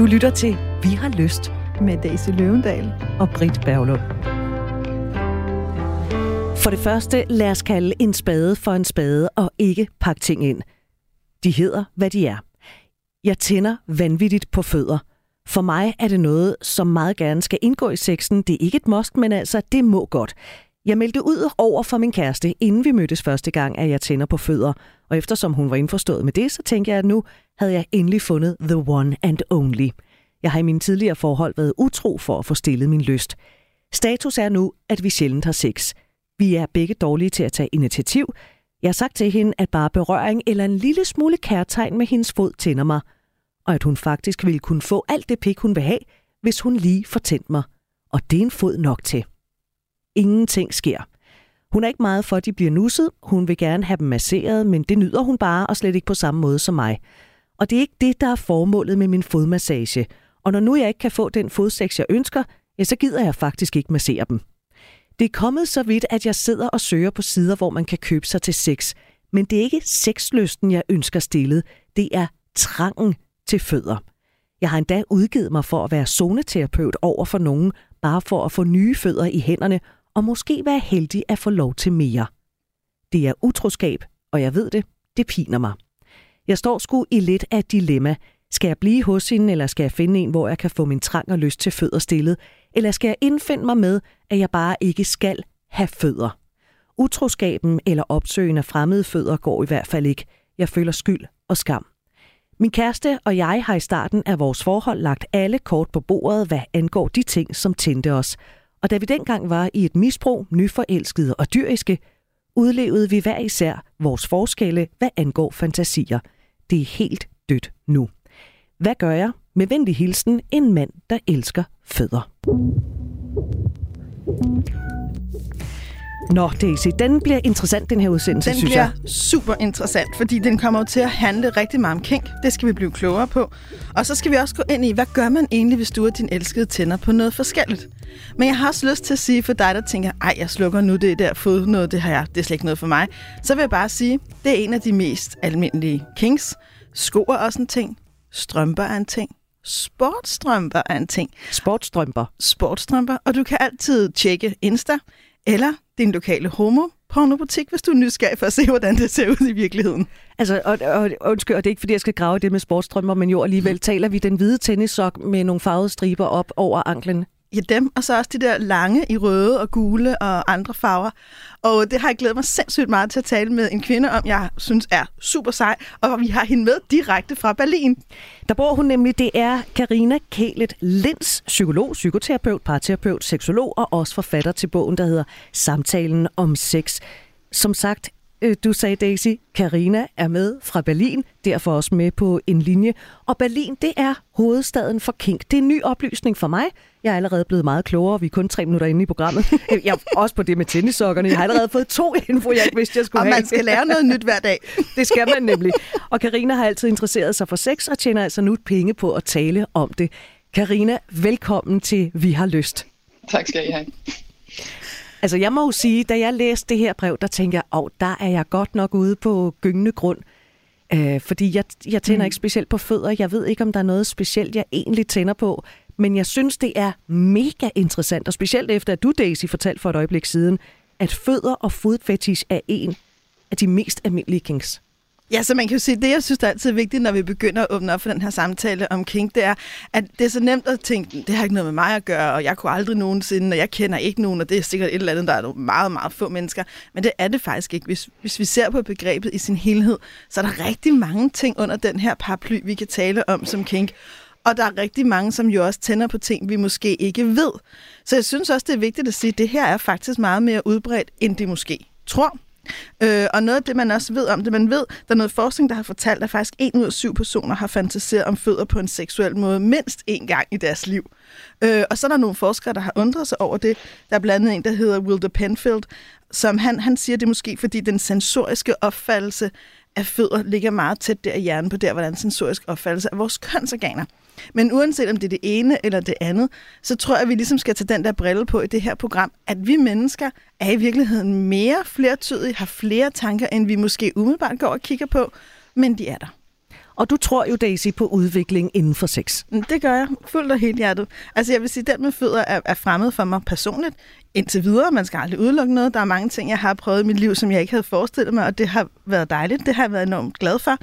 Du lytter til Vi har lyst med Daisy Løvendal og Britt Berglund. For det første, lad os kalde en spade for en spade og ikke pakke ting ind. De hedder, hvad de er. Jeg tænder vanvittigt på fødder. For mig er det noget, som meget gerne skal indgå i sexen. Det er ikke et must, men altså, det må godt. Jeg meldte ud over for min kæreste, inden vi mødtes første gang, at jeg tænder på fødder. Og eftersom hun var indforstået med det, så tænkte jeg, at nu havde jeg endelig fundet the one and only. Jeg har i mine tidligere forhold været utro for at få stillet min lyst. Status er nu, at vi sjældent har sex. Vi er begge dårlige til at tage initiativ. Jeg har sagt til hende, at bare berøring eller en lille smule kærtegn med hendes fod tænder mig. Og at hun faktisk ville kunne få alt det pik, hun vil have, hvis hun lige fortændte mig. Og det er en fod nok til. Ingenting sker. Hun er ikke meget for, at de bliver nusset. Hun vil gerne have dem masseret, men det nyder hun bare, og slet ikke på samme måde som mig. Og det er ikke det, der er formålet med min fodmassage. Og når nu jeg ikke kan få den fodsex, jeg ønsker, ja, så gider jeg faktisk ikke massere dem. Det er kommet så vidt, at jeg sidder og søger på sider, hvor man kan købe sig til sex. Men det er ikke sexlysten, jeg ønsker stillet. Det er trangen til fødder. Jeg har endda udgivet mig for at være zoneterapeut over for nogen, bare for at få nye fødder i hænderne og måske være heldig at få lov til mere. Det er utroskab, og jeg ved det, det piner mig. Jeg står sgu i lidt af et dilemma. Skal jeg blive hos hende, eller skal jeg finde en, hvor jeg kan få min trang og lyst til fødder stillet? Eller skal jeg indfinde mig med, at jeg bare ikke skal have fødder? Utroskaben eller opsøgen af fremmede fødder går i hvert fald ikke. Jeg føler skyld og skam. Min kæreste og jeg har i starten af vores forhold lagt alle kort på bordet, hvad angår de ting, som tændte os. Og da vi dengang var i et misbrug, nyforelskede og dyriske, udlevede vi hver især vores forskelle, hvad angår fantasier. Det er helt dødt nu. Hvad gør jeg? Med venlig hilsen, en mand, der elsker fødder. Nå, Daisy, den bliver interessant, den her udsendelse, den synes bliver jeg. super interessant, fordi den kommer jo til at handle rigtig meget om kink. Det skal vi blive klogere på. Og så skal vi også gå ind i, hvad gør man egentlig, hvis du og din elskede tænder på noget forskelligt? Men jeg har også lyst til at sige for dig, der tænker, ej, jeg slukker nu det der fod noget, det har jeg, det er slet ikke noget for mig. Så vil jeg bare sige, det er en af de mest almindelige kinks. Sko er også en ting. Strømper er en ting. Sportstrømper er en ting. Sportstrømper. Sportstrømper. Og du kan altid tjekke Insta eller din lokale homo pornobutik, hvis du er nysgerrig for at se, hvordan det ser ud i virkeligheden. Altså, og, og, undskyld, og det er ikke, fordi jeg skal grave det med sportstrømper, men jo alligevel taler vi den hvide tennissok med nogle farvede striber op over anklen. Ja, dem, og så også de der lange i røde og gule og andre farver. Og det har jeg glædet mig sindssygt meget til at tale med en kvinde om, jeg synes er super sej, og vi har hende med direkte fra Berlin. Der bor hun nemlig, det er Karina Kælet Linds, psykolog, psykoterapeut, parterapeut, seksolog og også forfatter til bogen, der hedder Samtalen om sex. Som sagt, du sagde Daisy, Karina er med fra Berlin, derfor også med på en linje. Og Berlin, det er hovedstaden for kink. Det er en ny oplysning for mig. Jeg er allerede blevet meget klogere. Vi er kun tre minutter inde i programmet. Jeg er også på det med tennissokkerne. Jeg har allerede fået to info, jeg ikke vidste, jeg skulle og have. man skal lære noget nyt hver dag. Det skal man nemlig. Og Karina har altid interesseret sig for sex og tjener altså nu penge på at tale om det. Karina, velkommen til Vi har lyst. Tak skal I have. Altså jeg må jo sige, da jeg læste det her brev, der tænkte jeg, åh, der er jeg godt nok ude på gyngende grund. Øh, fordi jeg, jeg tænder mm. ikke specielt på fødder. Jeg ved ikke, om der er noget specielt, jeg egentlig tænder på. Men jeg synes, det er mega interessant, og specielt efter, at du, Daisy, fortalte for et øjeblik siden, at fødder og fodfetish er en af de mest almindelige kinks. Ja, så man kan jo sige, det jeg synes, der er altid vigtigt, når vi begynder at åbne op for den her samtale om kink, det er, at det er så nemt at tænke, det har ikke noget med mig at gøre, og jeg kunne aldrig nogensinde, og jeg kender ikke nogen, og det er sikkert et eller andet, der er nogle meget, meget få mennesker. Men det er det faktisk ikke. Hvis, hvis vi ser på begrebet i sin helhed, så er der rigtig mange ting under den her paraply, vi kan tale om som kink. Og der er rigtig mange, som jo også tænder på ting, vi måske ikke ved. Så jeg synes også, det er vigtigt at sige, at det her er faktisk meget mere udbredt, end det måske tror. Øh, og noget af det, man også ved om det, man ved, der er noget forskning, der har fortalt, at faktisk en ud af syv personer har fantaseret om fødder på en seksuel måde mindst en gang i deres liv. Øh, og så er der nogle forskere, der har undret sig over det. Der er blandt andet en, der hedder Wilder Penfield, som han, han siger, det er måske fordi den sensoriske opfattelse af fødder ligger meget tæt der i hjernen på der, hvordan sensorisk opfattelse af vores kønsorganer. Men uanset om det er det ene eller det andet, så tror jeg, at vi ligesom skal tage den der brille på i det her program, at vi mennesker er i virkeligheden mere flertydige, har flere tanker, end vi måske umiddelbart går og kigger på, men de er der. Og du tror jo, Daisy, på udvikling inden for sex. Mm, det gør jeg fuldt og helt hjertet. Altså jeg vil sige, at den med fødder er, er fremmed for mig personligt. Indtil videre, man skal aldrig udelukke noget. Der er mange ting, jeg har prøvet i mit liv, som jeg ikke havde forestillet mig, og det har været dejligt. Det har jeg været enormt glad for.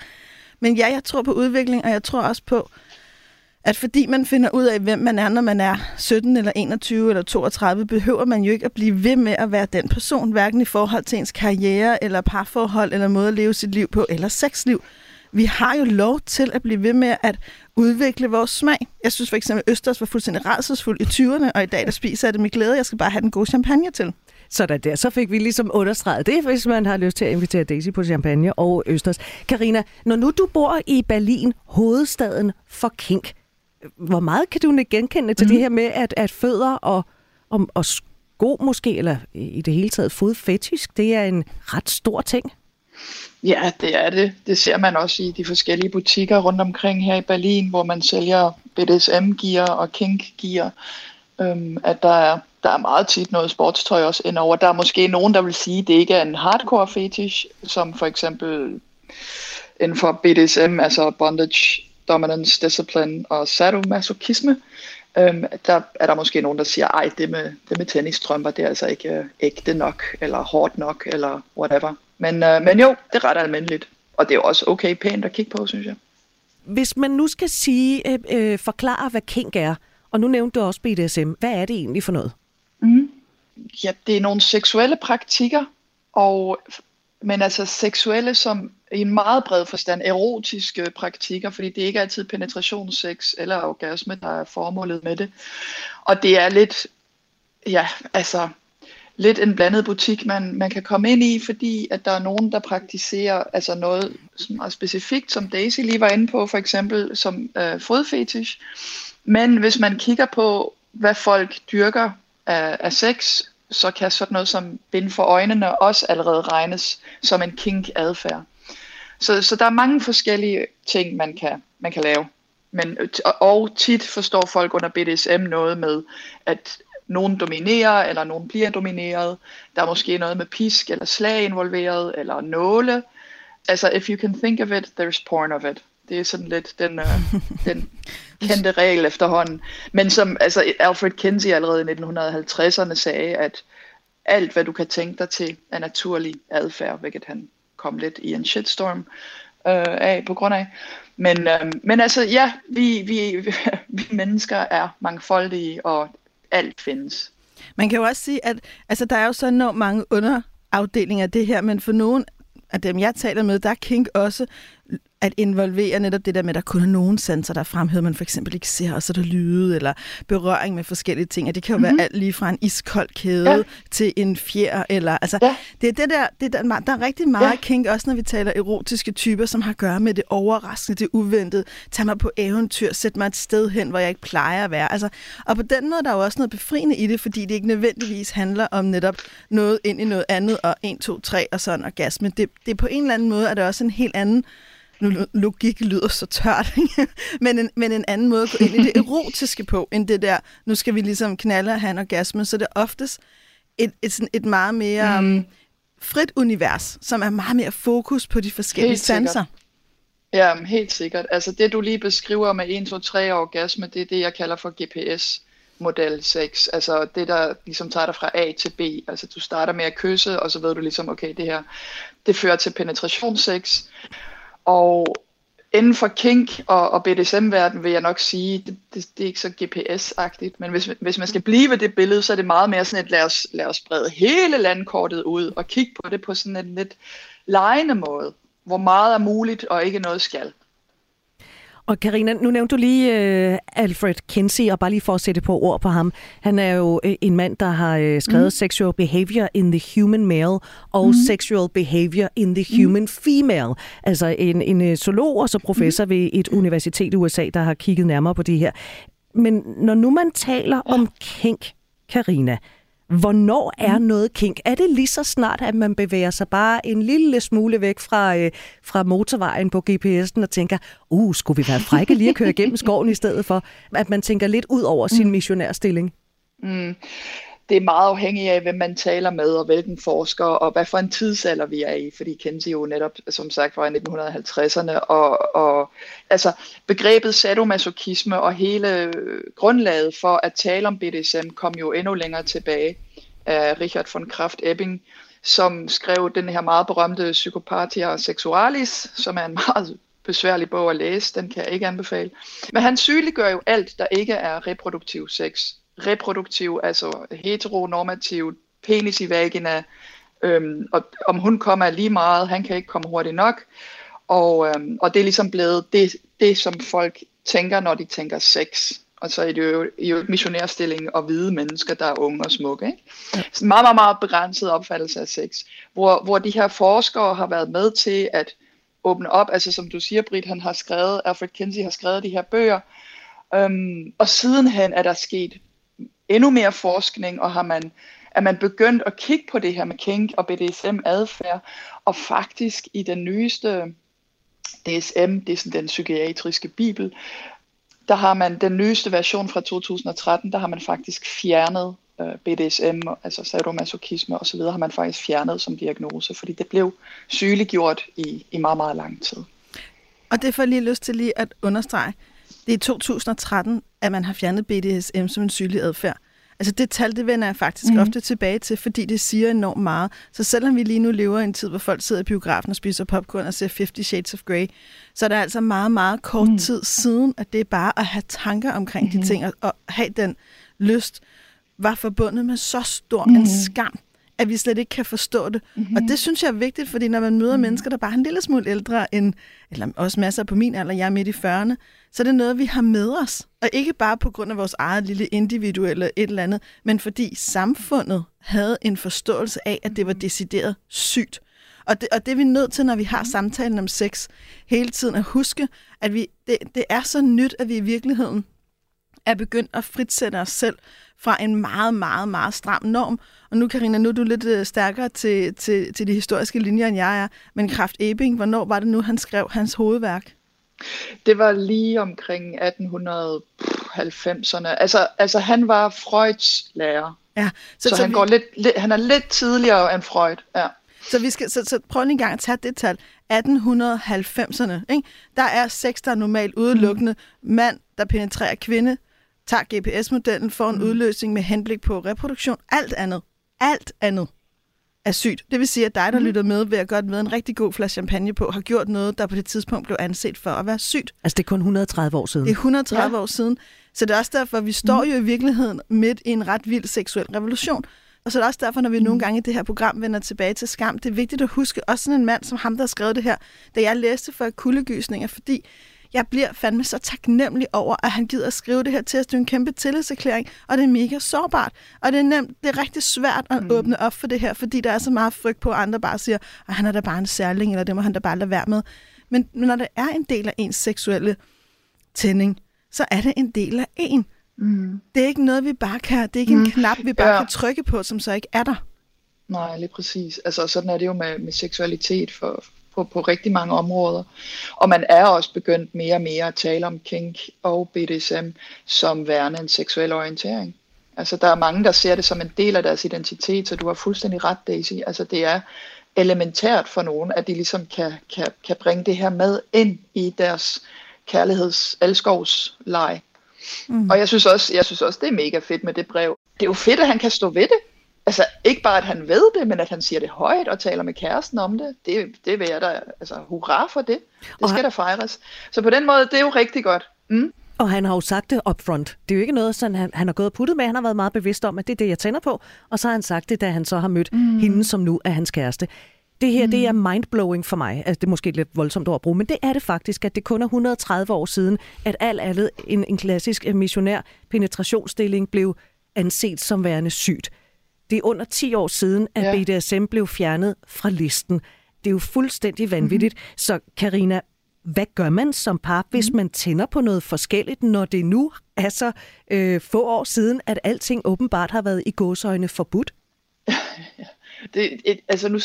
Men ja, jeg tror på udvikling, og jeg tror også på, at fordi man finder ud af, hvem man er, når man er 17 eller 21 eller 32, behøver man jo ikke at blive ved med at være den person, hverken i forhold til ens karriere eller parforhold eller måde at leve sit liv på eller sexliv. Vi har jo lov til at blive ved med at udvikle vores smag. Jeg synes for eksempel, at Østers var fuldstændig rædselsfuld i 20'erne, og i dag der spiser jeg det med glæde. Jeg skal bare have den gode champagne til. Så der, der, så fik vi ligesom understreget det, hvis man har lyst til at invitere Daisy på champagne og Østers. Karina, når nu du bor i Berlin, hovedstaden for kink, hvor meget kan du genkende til mm. det her med, at, at fødder og, og, og sko måske, eller i det hele taget fodfetisk, det er en ret stor ting? Ja, det er det. Det ser man også i de forskellige butikker rundt omkring her i Berlin, hvor man sælger BDSM-gear og kink-gear. Øhm, at der er, der er meget tit noget sportstøj også indover. Der er måske nogen, der vil sige, at det ikke er en hardcore fetish, som for eksempel inden for BDSM, altså bondage, dominance, discipline og sadomasochisme. Øhm, der er der måske nogen, der siger, ej, det med, det med tennisstrømper, det er altså ikke øh, ægte nok, eller hårdt nok, eller whatever. Men, øh, men jo, det er ret almindeligt. Og det er jo også okay pænt at kigge på, synes jeg. Hvis man nu skal sige, øh, øh, forklare, hvad kink er, og nu nævnte du også BDSM, hvad er det egentlig for noget? Mm. Ja, det er nogle seksuelle praktikker, og men altså seksuelle som i en meget bred forstand, erotiske praktikker, fordi det ikke er altid penetrationssex eller orgasme, der er formålet med det. Og det er lidt, ja, altså lidt en blandet butik, man, man kan komme ind i, fordi at der er nogen, der praktiserer altså noget meget specifikt, som Daisy lige var inde på, for eksempel som øh, fodfetish. Men hvis man kigger på, hvad folk dyrker af, af sex, så kan sådan noget som bind for øjnene også allerede regnes som en kink-adfærd. Så, så der er mange forskellige ting, man kan, man kan lave. Men, og tit forstår folk under BDSM noget med, at nogen dominerer, eller nogen bliver domineret. Der er måske noget med pisk eller slag involveret, eller nåle. Altså, if you can think of it, there's porn of it. Det er sådan lidt den, uh, den kendte regel efterhånden. Men som altså, Alfred Kinsey allerede i 1950'erne sagde, at alt, hvad du kan tænke dig til, er naturlig adfærd, hvilket han kom lidt i en shitstorm øh, af på grund af. Men, øh, men altså, ja, vi, vi, vi mennesker er mangfoldige, og alt findes. Man kan jo også sige, at altså, der er jo så enormt mange underafdelinger af det her, men for nogen af dem, jeg taler med, der er kink også at involvere netop det der med, at der kun er nogen sanser, der er fremhævet, man for eksempel ikke ser, og så er der lyde eller berøring med forskellige ting. Og det kan jo mm-hmm. være alt lige fra en iskold kæde ja. til en fjer. Eller, altså, ja. Det er det der, det der, der er rigtig meget ja. kink, også når vi taler erotiske typer, som har at gøre med det overraskende, det uventede. Tag mig på eventyr, sæt mig et sted hen, hvor jeg ikke plejer at være. Altså, og på den måde der er jo også noget befriende i det, fordi det ikke nødvendigvis handler om netop noget ind i noget andet, og 1, 2, 3 og sådan orgasme. Det, det er på en eller anden måde, at det også en helt anden nu logik lyder så tørt, men, en, men en anden måde at gå ind i det erotiske på, end det der, nu skal vi ligesom knalde og have en orgasme, så det er oftest et, et, sådan et meget mere mm. um, frit univers, som er meget mere fokus på de forskellige helt sanser. Ja, helt sikkert. Altså det, du lige beskriver med 1, 2, 3 orgasme, det er det, jeg kalder for GPS model 6. Altså det, der ligesom tager dig fra A til B. Altså du starter med at kysse, og så ved du ligesom, okay, det her, det fører til penetrationssex. Og inden for kink og, og BDSM-verden vil jeg nok sige, det, det, det er ikke så GPS-agtigt, men hvis, hvis man skal blive ved det billede, så er det meget mere sådan et, lad os, lad os brede hele landkortet ud og kigge på det på sådan en lidt lejende måde, hvor meget er muligt og ikke noget skal. Og Karina, nu nævnte du lige uh, Alfred Kinsey, og bare lige for at sætte på ord på ham. Han er jo uh, en mand, der har uh, skrevet mm. Sexual Behavior in the Human Male og mm. Sexual Behavior in the mm. Human mm. Female. Altså en, en uh, zoolog og så professor mm. ved et universitet i USA, der har kigget nærmere på det her. Men når nu man taler om kink, Karina, Hvornår er mm. noget kink? Er det lige så snart, at man bevæger sig bare en lille smule væk fra, øh, fra motorvejen på GPS'en og tænker, uh, skulle vi være frække lige at køre igennem skoven i stedet for, at man tænker lidt ud over sin mm. missionærstilling? Mm det er meget afhængigt af, hvem man taler med, og hvilken forsker, og hvad for en tidsalder vi er i, fordi Kenzie jo netop, som sagt, var i 1950'erne, og, og altså begrebet sadomasochisme og hele grundlaget for at tale om BDSM kom jo endnu længere tilbage af Richard von Kraft-Ebbing, som skrev den her meget berømte Psychopathia Sexualis, som er en meget besværlig bog at læse, den kan jeg ikke anbefale. Men han sygeliggør jo alt, der ikke er reproduktiv sex. Reproduktiv, altså heteronormativ, penis i vagina, øhm, og om hun kommer lige meget, han kan ikke komme hurtigt nok. Og, øhm, og det er ligesom blevet det, det, som folk tænker, når de tænker sex. Og så er det jo, jo missionærstilling og hvide mennesker, der er unge og smukke. Ikke? Så meget, meget, meget begrænset opfattelse af sex. Hvor, hvor de her forskere har været med til at åbne op. Altså som du siger, Britt, han har skrevet, Alfred Kinsey har skrevet de her bøger. Øhm, og sidenhen er der sket endnu mere forskning, og har man, er man begyndt at kigge på det her med kink og BDSM-adfærd, og faktisk i den nyeste DSM, det er sådan den psykiatriske bibel, der har man den nyeste version fra 2013, der har man faktisk fjernet øh, BDSM, altså sadomasochisme osv., har man faktisk fjernet som diagnose, fordi det blev sygeliggjort i, i meget, meget lang tid. Og det får jeg lige lyst til lige at understrege. Det er i 2013, at man har fjernet BDSM som en sygelig adfærd. Altså det tal, det vender jeg faktisk mm. ofte tilbage til, fordi det siger enormt meget. Så selvom vi lige nu lever i en tid, hvor folk sidder i biografen og spiser popcorn og ser 50 Shades of Grey, så er det altså meget, meget kort mm. tid siden, at det er bare at have tanker omkring mm. de mm-hmm. ting og, og have den lyst var forbundet med så stor mm. en mhm. skam, at vi slet ikke kan forstå det. Mm-hmm. Og det synes jeg er vigtigt, fordi når man møder mm. mennesker, der bare er en lille smule ældre end, eller også masser på min alder, jeg er midt i 40'erne, så er det noget, vi har med os. Og ikke bare på grund af vores eget lille individuelle et eller andet, men fordi samfundet havde en forståelse af, at det var decideret sygt. Og det, og det er vi nødt til, når vi har samtalen om sex, hele tiden at huske, at vi, det, det er så nyt, at vi i virkeligheden er begyndt at fritsætte os selv fra en meget, meget, meget stram norm. Og nu, Karina, nu er du lidt øh, stærkere til, til, til de historiske linjer, end jeg er. Men Kraft Ebing, hvornår var det nu, han skrev hans hovedværk? Det var lige omkring 1890'erne. Altså, altså han var Freuds lærer. Ja, så, så, så han, vi... går lidt, lidt, han er lidt tidligere end Freud. Ja. Så, vi skal, så, så prøv lige en gang at tage det tal. 1890'erne. Ikke? Der er sex, der er normalt udelukkende. Mm. Mand, der penetrerer kvinde, tager GPS-modellen, får en mm. udløsning med henblik på reproduktion. Alt andet, alt andet er sygt. Det vil sige, at dig, der mm. lytter med, ved at gøre med en rigtig god flaske champagne på, har gjort noget, der på det tidspunkt blev anset for at være sygt. Altså det er kun 130 år siden? Det er 130 ja. år siden. Så det er også derfor, at vi står mm. jo i virkeligheden midt i en ret vild seksuel revolution. Og så er det også derfor, når vi mm. nogle gange i det her program vender tilbage til skam, det er vigtigt at huske, også sådan en mand som ham, der har skrevet det her, da jeg læste for kuldegysninger, fordi jeg bliver fandme så taknemmelig over, at han gider at skrive det her til os. Det er en kæmpe tillidserklæring, og det er mega sårbart. Og det er nemt, det er rigtig svært at mm. åbne op for det her, fordi der er så meget frygt på, at andre bare siger, at han er da bare en særling, eller det må han da bare lade være med. Men, når det er en del af ens seksuelle tænding, så er det en del af en. Mm. Det er ikke noget, vi bare kan, det er ikke mm. en knap, vi bare ja. kan trykke på, som så ikke er der. Nej, lige præcis. Altså sådan er det jo med, med seksualitet for, på, på rigtig mange områder. Og man er også begyndt mere og mere at tale om kink og BDSM som værende en seksuel orientering. Altså der er mange, der ser det som en del af deres identitet, så du har fuldstændig ret, Daisy. Altså det er elementært for nogen, at de ligesom kan, kan, kan bringe det her med ind i deres kærligheds elskovsleje. Mm. Og jeg synes, også, jeg synes også, det er mega fedt med det brev. Det er jo fedt, at han kan stå ved det altså ikke bare, at han ved det, men at han siger det højt og taler med kæresten om det. Det, det vil jeg da, altså hurra for det. Det skal da fejres. Så på den måde, det er jo rigtig godt. Mm. Og han har jo sagt det up front. Det er jo ikke noget, sådan, han, han har gået og puttet med. Han har været meget bevidst om, at det er det, jeg tænder på. Og så har han sagt det, da han så har mødt mm. hende, som nu er hans kæreste. Det her, mm. det er mindblowing for mig. Altså, det er måske lidt voldsomt ord at bruge, men det er det faktisk, at det kun er 130 år siden, at alt andet en, en klassisk missionær penetrationsstilling blev anset som værende sygt. Det er under 10 år siden, at ja. BDSM blev fjernet fra listen. Det er jo fuldstændig vanvittigt. Mm-hmm. Så Karina, hvad gør man som par, hvis mm. man tænder på noget forskelligt, når det nu er så øh, få år siden, at alting åbenbart har været i gåsøjne forbudt? det, et, altså nu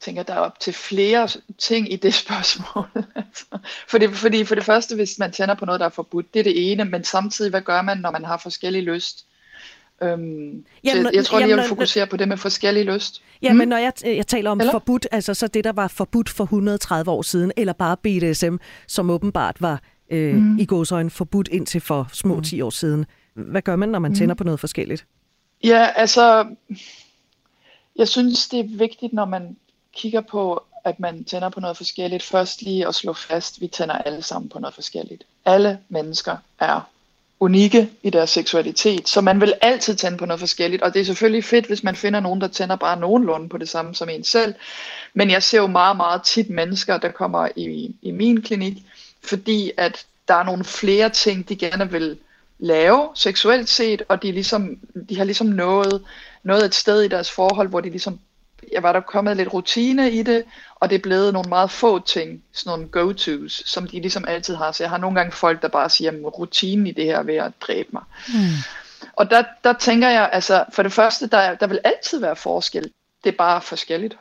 tænker der er op til flere ting i det spørgsmål. altså, fordi, fordi for det første, hvis man tænder på noget, der er forbudt, det er det ene, men samtidig, hvad gør man, når man har forskellig lyst? Øhm, jamen, så jeg, jeg tror lige, jeg vil fokusere på det med forskellig lyst. Ja, hmm? men når jeg, jeg taler om eller? forbudt, altså så det, der var forbudt for 130 år siden, eller bare BDSM, som åbenbart var øh, mm. i gåsøjne forbudt indtil for små mm. 10 år siden. Hvad gør man, når man mm. tænder på noget forskelligt? Ja, altså, jeg synes, det er vigtigt, når man kigger på, at man tænder på noget forskelligt, først lige at slå fast, at vi tænder alle sammen på noget forskelligt. Alle mennesker er unikke i deres seksualitet, så man vil altid tænde på noget forskelligt, og det er selvfølgelig fedt, hvis man finder nogen, der tænder bare nogenlunde på det samme som en selv, men jeg ser jo meget, meget tit mennesker, der kommer i, i min klinik, fordi at der er nogle flere ting, de gerne vil lave seksuelt set, og de, ligesom, de har ligesom nået, nået et sted i deres forhold, hvor de ligesom, jeg var der kommet lidt rutine i det, og det er blevet nogle meget få ting, sådan nogle go-tos, som de ligesom altid har. Så jeg har nogle gange folk, der bare siger, at rutinen i det her er ved at dræbe mig. Mm. Og der, der tænker jeg, altså for det første, der, der vil altid være forskel. Det er bare forskelligt,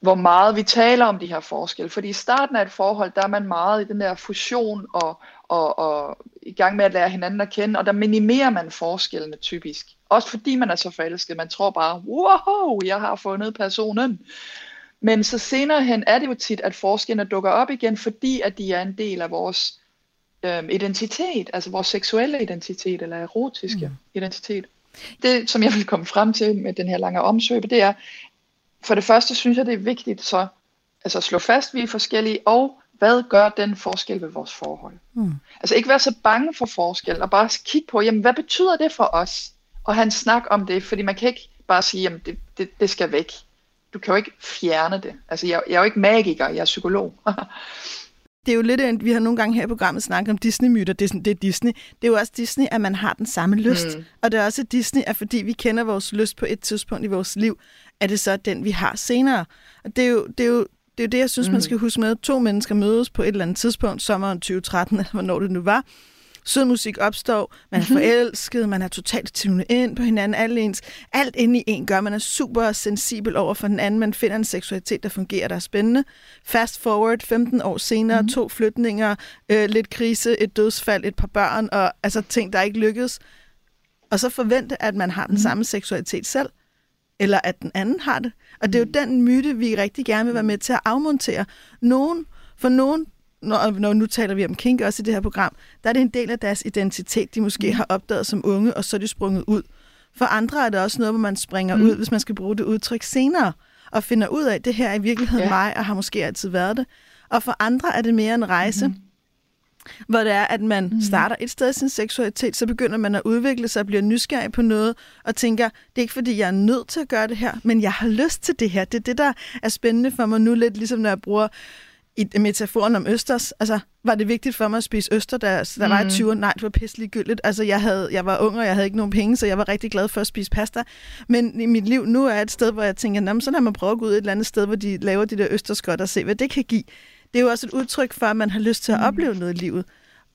hvor meget vi taler om de her forskelle. Fordi i starten af et forhold, der er man meget i den der fusion og, og, og i gang med at lære hinanden at kende, og der minimerer man forskellene typisk. Også fordi man er så forelsket. Man tror bare, wow, jeg har fundet personen. Men så senere hen er det jo tit, at forskellene dukker op igen, fordi at de er en del af vores øhm, identitet, altså vores seksuelle identitet, eller erotiske mm. identitet. Det, som jeg vil komme frem til med den her lange omsøbe, det er, for det første synes jeg, det er vigtigt så altså at slå fast, at vi er forskellige, og hvad gør den forskel ved vores forhold? Mm. Altså ikke være så bange for forskel, og bare kigge på, jamen hvad betyder det for os? Og han snak om det, fordi man kan ikke bare sige, jamen det, det, det skal væk. Du kan jo ikke fjerne det. Altså jeg, jeg er jo ikke magiker, jeg er psykolog. det er jo lidt, vi har nogle gange her i programmet snakket om Disney-myter, det er, sådan, det er Disney. Det er jo også Disney, at man har den samme lyst. Mm. Og det er også Disney, at fordi vi kender vores lyst på et tidspunkt i vores liv, er det så den, vi har senere. Og det er jo det, er jo, det, er jo det jeg synes, mm. man skal huske med. To mennesker mødes på et eller andet tidspunkt, sommeren 2013, eller hvornår det nu var, sød musik opstår, man er mhm. forelsket, man er totalt tunet ind på hinanden, alt, ens, alt inde i en gør, man er super sensibel over for den anden, man finder en seksualitet, der fungerer, der er spændende. Fast forward, 15 år senere, mm. to flytninger, øh, lidt krise, et dødsfald, et par børn, og altså ting, der ikke lykkedes. Og så forvente, at man har den mm. samme seksualitet selv, eller at den anden har det. Og det er jo mhm. den myte, vi rigtig gerne vil være med til at afmontere. Nogen, for nogen når, når nu taler vi om kink også i det her program, der er det en del af deres identitet, de måske mm. har opdaget som unge, og så er de sprunget ud. For andre er det også noget, hvor man springer mm. ud, hvis man skal bruge det udtryk senere, og finder ud af, at det her er i virkeligheden ja. mig, og har måske altid været det. Og for andre er det mere en rejse, mm. hvor det er, at man mm. starter et sted i sin seksualitet, så begynder man at udvikle sig og bliver nysgerrig på noget, og tænker, det er ikke fordi, jeg er nødt til at gøre det her, men jeg har lyst til det her. Det er det, der er spændende for mig nu, lidt ligesom når jeg bruger i metaforen om østers, altså, var det vigtigt for mig at spise øster, da, der mm. var i 20 Nej, det var pisselig gyldigt. Altså, jeg, havde, jeg var ung, og jeg havde ikke nogen penge, så jeg var rigtig glad for at spise pasta. Men i mit liv nu er et sted, hvor jeg tænker, så lad mig prøve at gå ud et eller andet sted, hvor de laver de der østerskot og se, hvad det kan give. Det er jo også et udtryk for, at man har lyst til at mm. opleve noget i livet.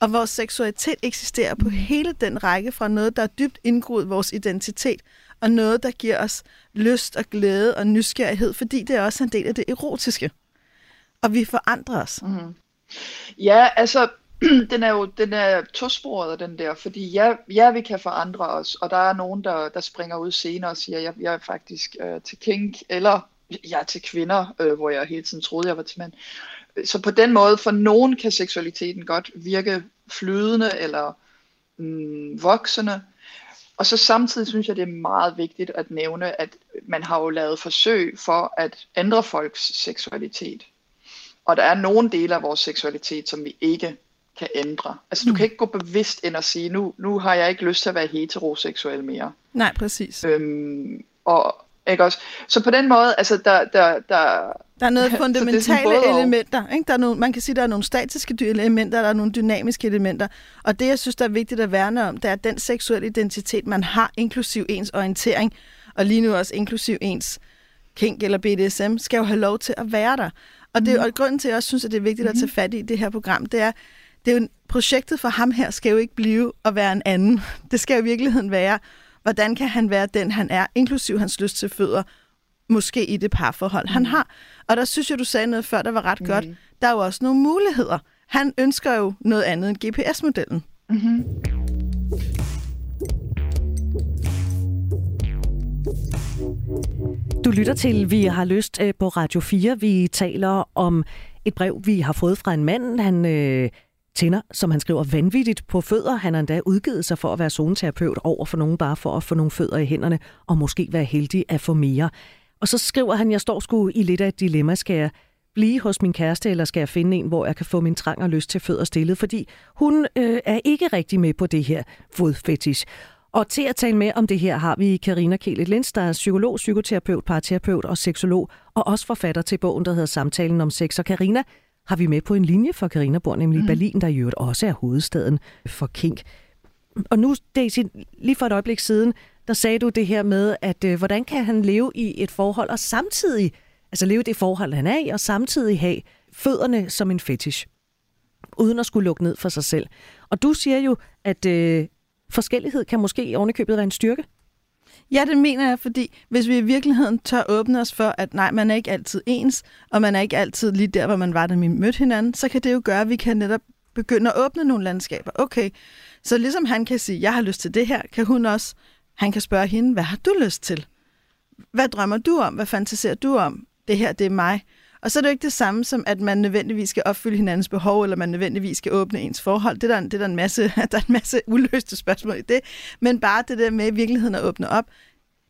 Og vores seksualitet eksisterer på hele den række fra noget, der er dybt indgroet vores identitet, og noget, der giver os lyst og glæde og nysgerrighed, fordi det er også en del af det erotiske og vi forandrer os. Mm. Ja, altså, den er jo den er tosporet, den der, fordi ja, ja, vi kan forandre os, og der er nogen, der, der springer ud senere og siger, jeg, jeg er faktisk øh, til kink, eller jeg er til kvinder, øh, hvor jeg hele tiden troede, jeg var til mænd. Så på den måde, for nogen kan seksualiteten godt virke flydende eller mm, voksende, og så samtidig synes jeg, det er meget vigtigt at nævne, at man har jo lavet forsøg for at ændre folks seksualitet. Og der er nogle dele af vores seksualitet, som vi ikke kan ændre. Altså, mm. du kan ikke gå bevidst ind og sige, nu, nu har jeg ikke lyst til at være heteroseksuel mere. Nej, præcis. Øhm, og, ikke også? Så på den måde, altså, der... Der, der, der er noget fundamentale er elementer. Ikke? Der er nogle, man kan sige, der er nogle statiske elementer, der er nogle dynamiske elementer. Og det, jeg synes, der er vigtigt at værne om, det er, den seksuelle identitet, man har, inklusiv ens orientering, og lige nu også inklusiv ens kink eller BDSM, skal jo have lov til at være der. Og, det, mm. og grunden til, at jeg også synes, at det er vigtigt at tage mm-hmm. fat i det her program, det er, det er jo, projektet for ham her skal jo ikke blive at være en anden. Det skal jo i virkeligheden være, hvordan kan han være den, han er, inklusiv hans lyst til fødder, måske i det parforhold, mm. han har. Og der synes jeg, du sagde noget før, der var ret mm. godt. Der er jo også nogle muligheder. Han ønsker jo noget andet end GPS-modellen. Mm-hmm. Du lytter til Vi har lyst øh, på Radio 4. Vi taler om et brev, vi har fået fra en mand. Han øh, tænder, som han skriver, vanvittigt på fødder. Han har endda udgivet sig for at være zoneterapeut over for nogen, bare for at få nogle fødder i hænderne, og måske være heldig at få mere. Og så skriver han, jeg står sgu i lidt af et dilemma. Skal jeg blive hos min kæreste, eller skal jeg finde en, hvor jeg kan få min trang og lyst til fødder stillet? Fordi hun øh, er ikke rigtig med på det her fodfetish. Og til at tale med om det her har vi Karina Kælet Lins, der er psykolog, psykoterapeut, parterapeut og seksolog, og også forfatter til bogen, der hedder Samtalen om sex. Og Karina har vi med på en linje, for Karina bor nemlig mm. i Berlin, der i øvrigt også er hovedstaden for kink. Og nu, Daisy, lige for et øjeblik siden, der sagde du det her med, at øh, hvordan kan han leve i et forhold og samtidig, altså leve det forhold, han er i, og samtidig have fødderne som en fetish, uden at skulle lukke ned for sig selv. Og du siger jo, at øh, forskellighed kan måske ovenikøbet være en styrke. Ja, det mener jeg, fordi hvis vi i virkeligheden tør åbne os for, at nej, man er ikke altid ens, og man er ikke altid lige der, hvor man var, da vi mødte hinanden, så kan det jo gøre, at vi kan netop begynde at åbne nogle landskaber. Okay, så ligesom han kan sige, jeg har lyst til det her, kan hun også, han kan spørge hende, hvad har du lyst til? Hvad drømmer du om? Hvad fantaserer du om? Det her, det er mig. Og så er det jo ikke det samme som, at man nødvendigvis skal opfylde hinandens behov, eller man nødvendigvis skal åbne ens forhold. Det er der, det er der, en, masse, der er en masse uløste spørgsmål i det. Men bare det der med i virkeligheden at åbne op.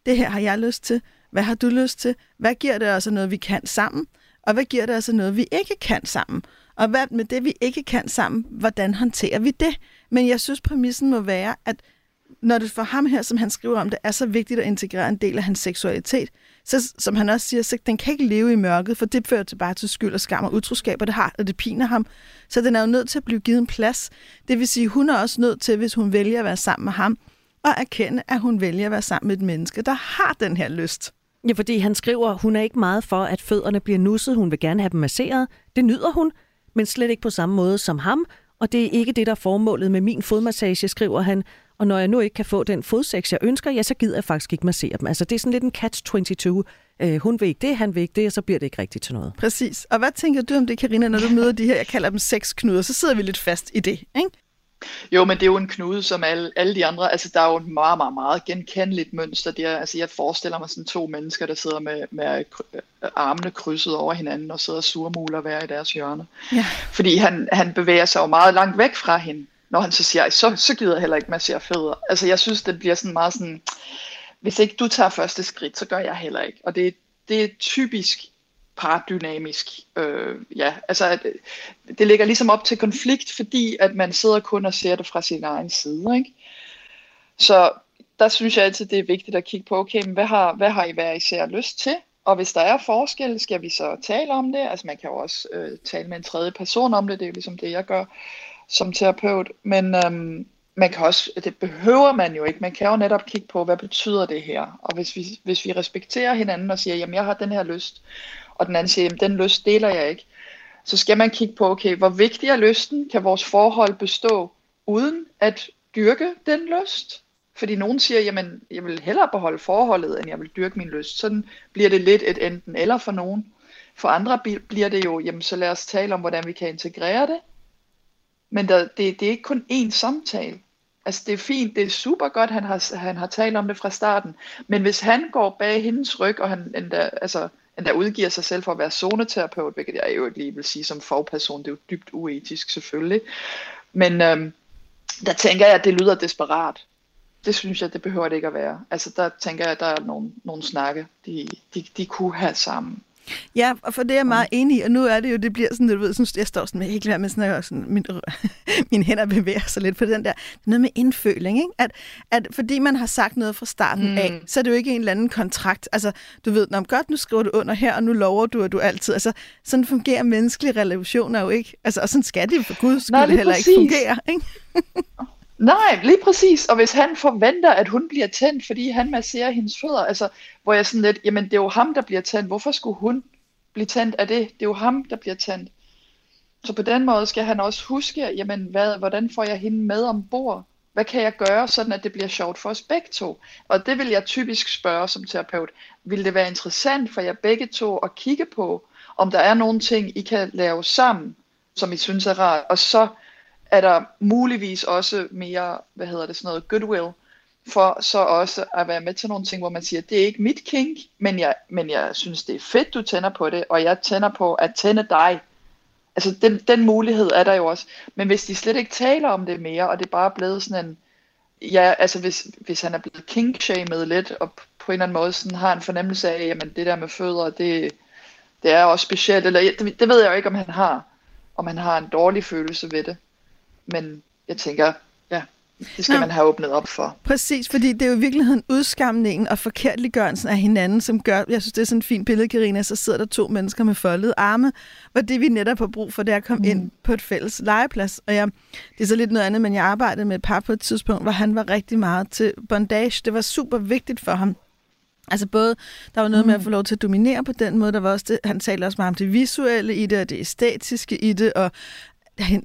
Det her har jeg lyst til. Hvad har du lyst til? Hvad giver det altså noget, vi kan sammen? Og hvad giver det altså noget, vi ikke kan sammen? Og hvad med det, vi ikke kan sammen, hvordan håndterer vi det? Men jeg synes, præmissen må være, at når det for ham her, som han skriver om, det er så vigtigt at integrere en del af hans seksualitet, så som han også siger, så den kan ikke leve i mørket, for det fører til bare til skyld og skam og utroskab, og det har, og det piner ham. Så den er jo nødt til at blive givet en plads. Det vil sige, hun er også nødt til, hvis hun vælger at være sammen med ham, og erkende, at hun vælger at være sammen med et menneske, der har den her lyst. Ja, fordi han skriver, hun er ikke meget for, at fødderne bliver nusset. Hun vil gerne have dem masseret. Det nyder hun, men slet ikke på samme måde som ham. Og det er ikke det, der er formålet med min fodmassage, skriver han. Og når jeg nu ikke kan få den fodsex, jeg ønsker, ja, så gider jeg faktisk ikke massere dem. Altså, det er sådan lidt en catch-22. Øh, hun vil ikke det, han vil ikke det, og så bliver det ikke rigtigt til noget. Præcis. Og hvad tænker du om det, Karina, når du møder de her, jeg kalder dem sexknuder, så sidder vi lidt fast i det, ikke? Jo, men det er jo en knude som alle, alle de andre. Altså, der er jo et meget, meget, meget genkendeligt mønster der. Altså, jeg forestiller mig sådan to mennesker, der sidder med, med armene krydset over hinanden og sidder surmuler hver i deres hjørne. Ja. Fordi han, han bevæger sig jo meget langt væk fra hende når han så siger, så, så gider jeg heller ikke massere fødder. Altså jeg synes, det bliver sådan meget sådan, hvis ikke du tager første skridt, så gør jeg heller ikke. Og det, det er typisk paradynamisk. Øh, ja, altså at, øh, det ligger ligesom op til konflikt, fordi at man sidder kun og ser det fra sin egen side. Ikke? Så der synes jeg altid, det er vigtigt at kigge på, okay, men hvad har, hvad har I hver især lyst til? Og hvis der er forskel, skal vi så tale om det. Altså man kan jo også øh, tale med en tredje person om det, det er jo ligesom det, jeg gør som terapeut, men øhm, man kan også, det behøver man jo ikke, man kan jo netop kigge på, hvad betyder det her, og hvis vi, hvis vi respekterer hinanden og siger, jamen jeg har den her lyst, og den anden siger, jamen den lyst deler jeg ikke, så skal man kigge på, okay, hvor vigtig er lysten, kan vores forhold bestå, uden at dyrke den lyst? Fordi nogen siger, jamen jeg vil hellere beholde forholdet, end jeg vil dyrke min lyst. Sådan bliver det lidt et enten eller for nogen. For andre bliver det jo, jamen så lad os tale om, hvordan vi kan integrere det, men der, det, det er ikke kun én samtale. Altså det er fint, det er super godt, han har, han har talt om det fra starten. Men hvis han går bag hendes ryg, og han endda, altså, endda udgiver sig selv for at være zoneterapeut, hvilket jeg jo lige vil sige som fagperson, det er jo dybt uetisk selvfølgelig. Men øhm, der tænker jeg, at det lyder desperat. Det synes jeg, det behøver det ikke at være. Altså der tænker jeg, at der er nogle, nogle snakke, de, de, de kunne have sammen. Ja, og for det er jeg meget enig i, og nu er det jo, det bliver sådan, du ved, sådan, jeg står sådan med, ikke med sådan, sådan min, mine hænder bevæger sig lidt på den der, noget med indføling, ikke? At, at fordi man har sagt noget fra starten mm. af, så er det jo ikke en eller anden kontrakt, altså, du ved, når godt, nu skriver du under her, og nu lover du, at du altid, altså, sådan fungerer menneskelige relationer jo ikke, altså, og sådan skal det for guds skyld heller præcis. ikke fungere, ikke? Nej, lige præcis. Og hvis han forventer, at hun bliver tændt, fordi han masserer hendes fødder, altså, hvor jeg sådan lidt, jamen det er jo ham, der bliver tændt. Hvorfor skulle hun blive tændt af det? Det er jo ham, der bliver tændt. Så på den måde skal han også huske, jamen hvad, hvordan får jeg hende med ombord? Hvad kan jeg gøre, sådan at det bliver sjovt for os begge to? Og det vil jeg typisk spørge som terapeut. Vil det være interessant for jer begge to at kigge på, om der er nogle ting, I kan lave sammen, som I synes er rart, og så er der muligvis også mere, hvad hedder det, sådan noget goodwill for så også at være med til nogle ting, hvor man siger, det er ikke mit kink, men jeg, men jeg synes, det er fedt, du tænder på det, og jeg tænder på at tænde dig. Altså, den, den mulighed er der jo også. Men hvis de slet ikke taler om det mere, og det er bare blevet sådan en, ja, altså hvis, hvis han er blevet kinkshamed lidt, og på en eller anden måde sådan har en fornemmelse af, jamen det der med fødder, det, det er også specielt, eller det, det ved jeg jo ikke, om han har, om han har en dårlig følelse ved det. Men jeg tænker, det skal Nå, man have åbnet op for. Præcis, fordi det er jo i virkeligheden udskamningen og forkertliggørelsen af hinanden, som gør, jeg synes, det er sådan et fint billede, Karina, så sidder der to mennesker med foldede arme, hvor det vi netop har brug for, det er at komme mm. ind på et fælles legeplads. Og jeg, det er så lidt noget andet, men jeg arbejdede med et par på et tidspunkt, hvor han var rigtig meget til bondage. Det var super vigtigt for ham. Altså både, der var noget mm. med at mm. få lov til at dominere på den måde, der var også det, han talte også meget om det visuelle i det, og det æstetiske i det, og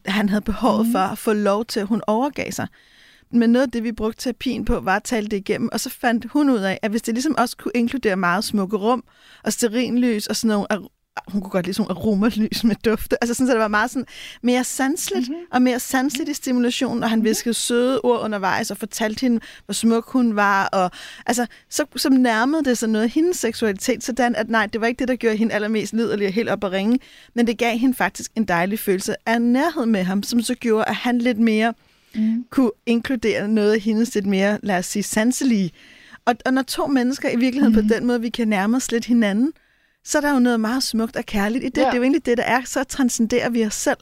han, havde behovet mm. for at få lov til, at hun overgav sig. Men noget af det, vi brugte terapien på, var at tale det igennem, og så fandt hun ud af, at hvis det ligesom også kunne inkludere meget smukke rum, og sterinlys, og sådan nogle hun kunne godt lide sådan aromalys med dufte. Altså sådan, så det var meget sådan mere sansligt, mm-hmm. og mere sansligt i stimulationen, og han mhm. viskede søde ord undervejs, og fortalte hende, hvor smuk hun var, og altså, så, så nærmede det sig noget hendes seksualitet, sådan at nej, det var ikke det, der gjorde hende allermest liderlig og helt op at ringe, men det gav hende faktisk en dejlig følelse af nærhed med ham, som så gjorde, at han lidt mere mm. kunne inkludere noget af hendes lidt mere, lad os sige, sanselige. Og, og når to mennesker i virkeligheden mm. på den måde, vi kan nærme os lidt hinanden, så er der jo noget meget smukt og kærligt i det. Ja. Det er jo egentlig det, der er. Så transcenderer vi os selv.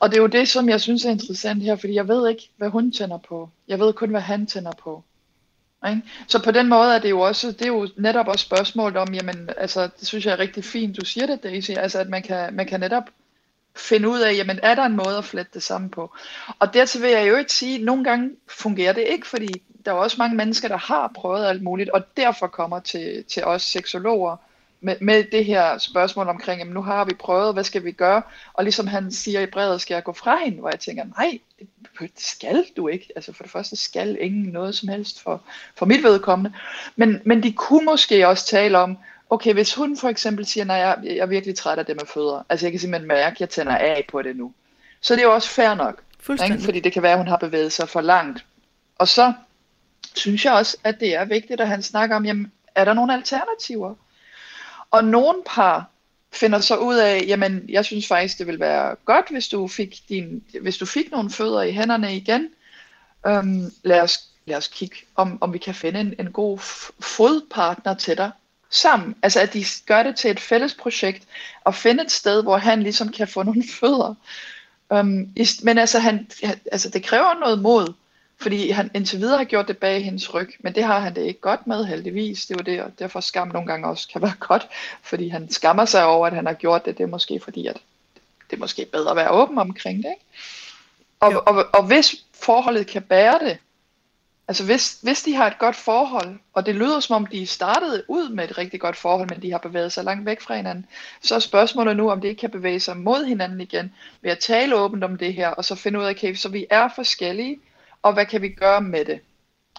Og det er jo det, som jeg synes er interessant her, fordi jeg ved ikke, hvad hun tænder på. Jeg ved kun, hvad han tænder på. Ikke? Så på den måde er det jo også, det er jo netop også spørgsmål om, jamen, altså, det synes jeg er rigtig fint, du siger det, Daisy, altså, at man kan, man kan netop finde ud af, jamen er der en måde at flette det sammen på? Og dertil vil jeg jo ikke sige, at nogle gange fungerer det ikke, fordi der er også mange mennesker, der har prøvet alt muligt, og derfor kommer til, til os seksologer med, med det her spørgsmål omkring, jamen nu har vi prøvet, hvad skal vi gøre? Og ligesom han siger i brevet, skal jeg gå fra hende? Hvor jeg tænker, nej, det skal du ikke. Altså for det første skal ingen noget som helst for, for mit vedkommende. Men, men de kunne måske også tale om, okay, hvis hun for eksempel siger, nej, jeg, jeg er virkelig træt af det med fødder, altså jeg kan simpelthen mærke, at jeg tænder af på det nu, så det er jo også fair nok, ikke? fordi det kan være, at hun har bevæget sig for langt. Og så synes jeg også, at det er vigtigt, at han snakker om, jamen, er der nogle alternativer? Og nogle par finder så ud af, jamen, jeg synes faktisk, det vil være godt, hvis du fik, din, hvis du fik nogle fødder i hænderne igen. Øhm, lad, os, lad os kigge, om, om vi kan finde en, en god fodpartner til dig, sammen. Altså at de gør det til et fælles projekt, og finde et sted, hvor han ligesom kan få nogle fødder. Øhm, men altså, han, altså det kræver noget mod, fordi han indtil videre har gjort det bag hendes ryg, men det har han det ikke godt med heldigvis. Det er jo det, og derfor skam nogle gange også kan være godt, fordi han skammer sig over, at han har gjort det. Det er måske fordi, at det er måske bedre at være åben omkring det. Ikke? Og, og, og, og hvis forholdet kan bære det, Altså hvis, hvis de har et godt forhold, og det lyder som om de startede ud med et rigtig godt forhold, men de har bevæget sig langt væk fra hinanden, så er spørgsmålet nu, om det ikke kan bevæge sig mod hinanden igen, ved at tale åbent om det her, og så finde ud af, okay, så vi er forskellige, og hvad kan vi gøre med det?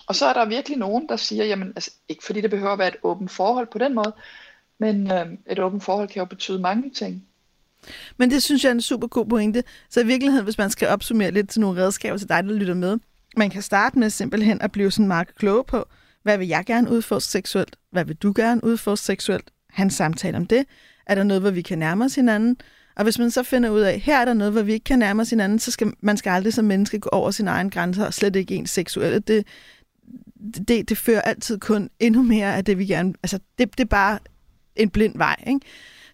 Og så er der virkelig nogen, der siger, jamen altså, ikke fordi det behøver at være et åbent forhold på den måde, men øh, et åbent forhold kan jo betyde mange ting. Men det synes jeg er en super god pointe. Så i virkeligheden, hvis man skal opsummere lidt til nogle redskaber til dig, der lytter med, man kan starte med simpelthen at blive sådan meget klog på, hvad vil jeg gerne udforske seksuelt? Hvad vil du gerne udforske seksuelt? Han samtale om det. Er der noget, hvor vi kan nærme os hinanden? Og hvis man så finder ud af, her er der noget, hvor vi ikke kan nærme os hinanden, så skal man skal aldrig som menneske gå over sin egen grænser, og slet ikke ens seksuelle. Det, det, det fører altid kun endnu mere af det, vi gerne... Altså, det, det er bare en blind vej, ikke?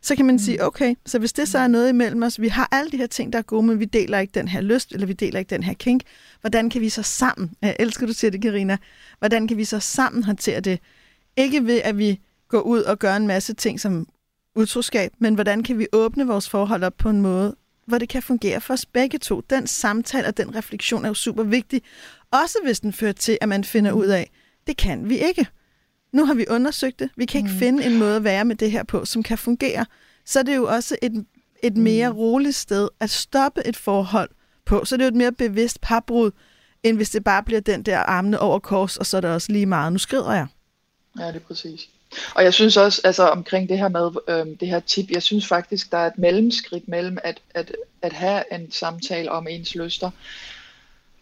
så kan man sige, mm. okay, så hvis det så er noget imellem os, vi har alle de her ting, der er gode, men vi deler ikke den her lyst, eller vi deler ikke den her kink, hvordan kan vi så sammen, jeg elsker du siger det, Karina, hvordan kan vi så sammen håndtere det? Ikke ved, at vi går ud og gør en masse ting som utroskab, men hvordan kan vi åbne vores forhold op på en måde, hvor det kan fungere for os begge to. Den samtale og den refleksion er jo super vigtig, også hvis den fører til, at man finder ud af, det kan vi ikke nu har vi undersøgt det, vi kan ikke mm. finde en måde at være med det her på, som kan fungere, så er det jo også et, et mere mm. roligt sted at stoppe et forhold på. Så det er jo et mere bevidst parbrud, end hvis det bare bliver den der armene over kors, og så er der også lige meget, nu skrider jeg. Ja, det er præcis. Og jeg synes også, altså omkring det her med øhm, det her tip, jeg synes faktisk, der er et mellemskridt mellem at, at, at have en samtale om ens lyster,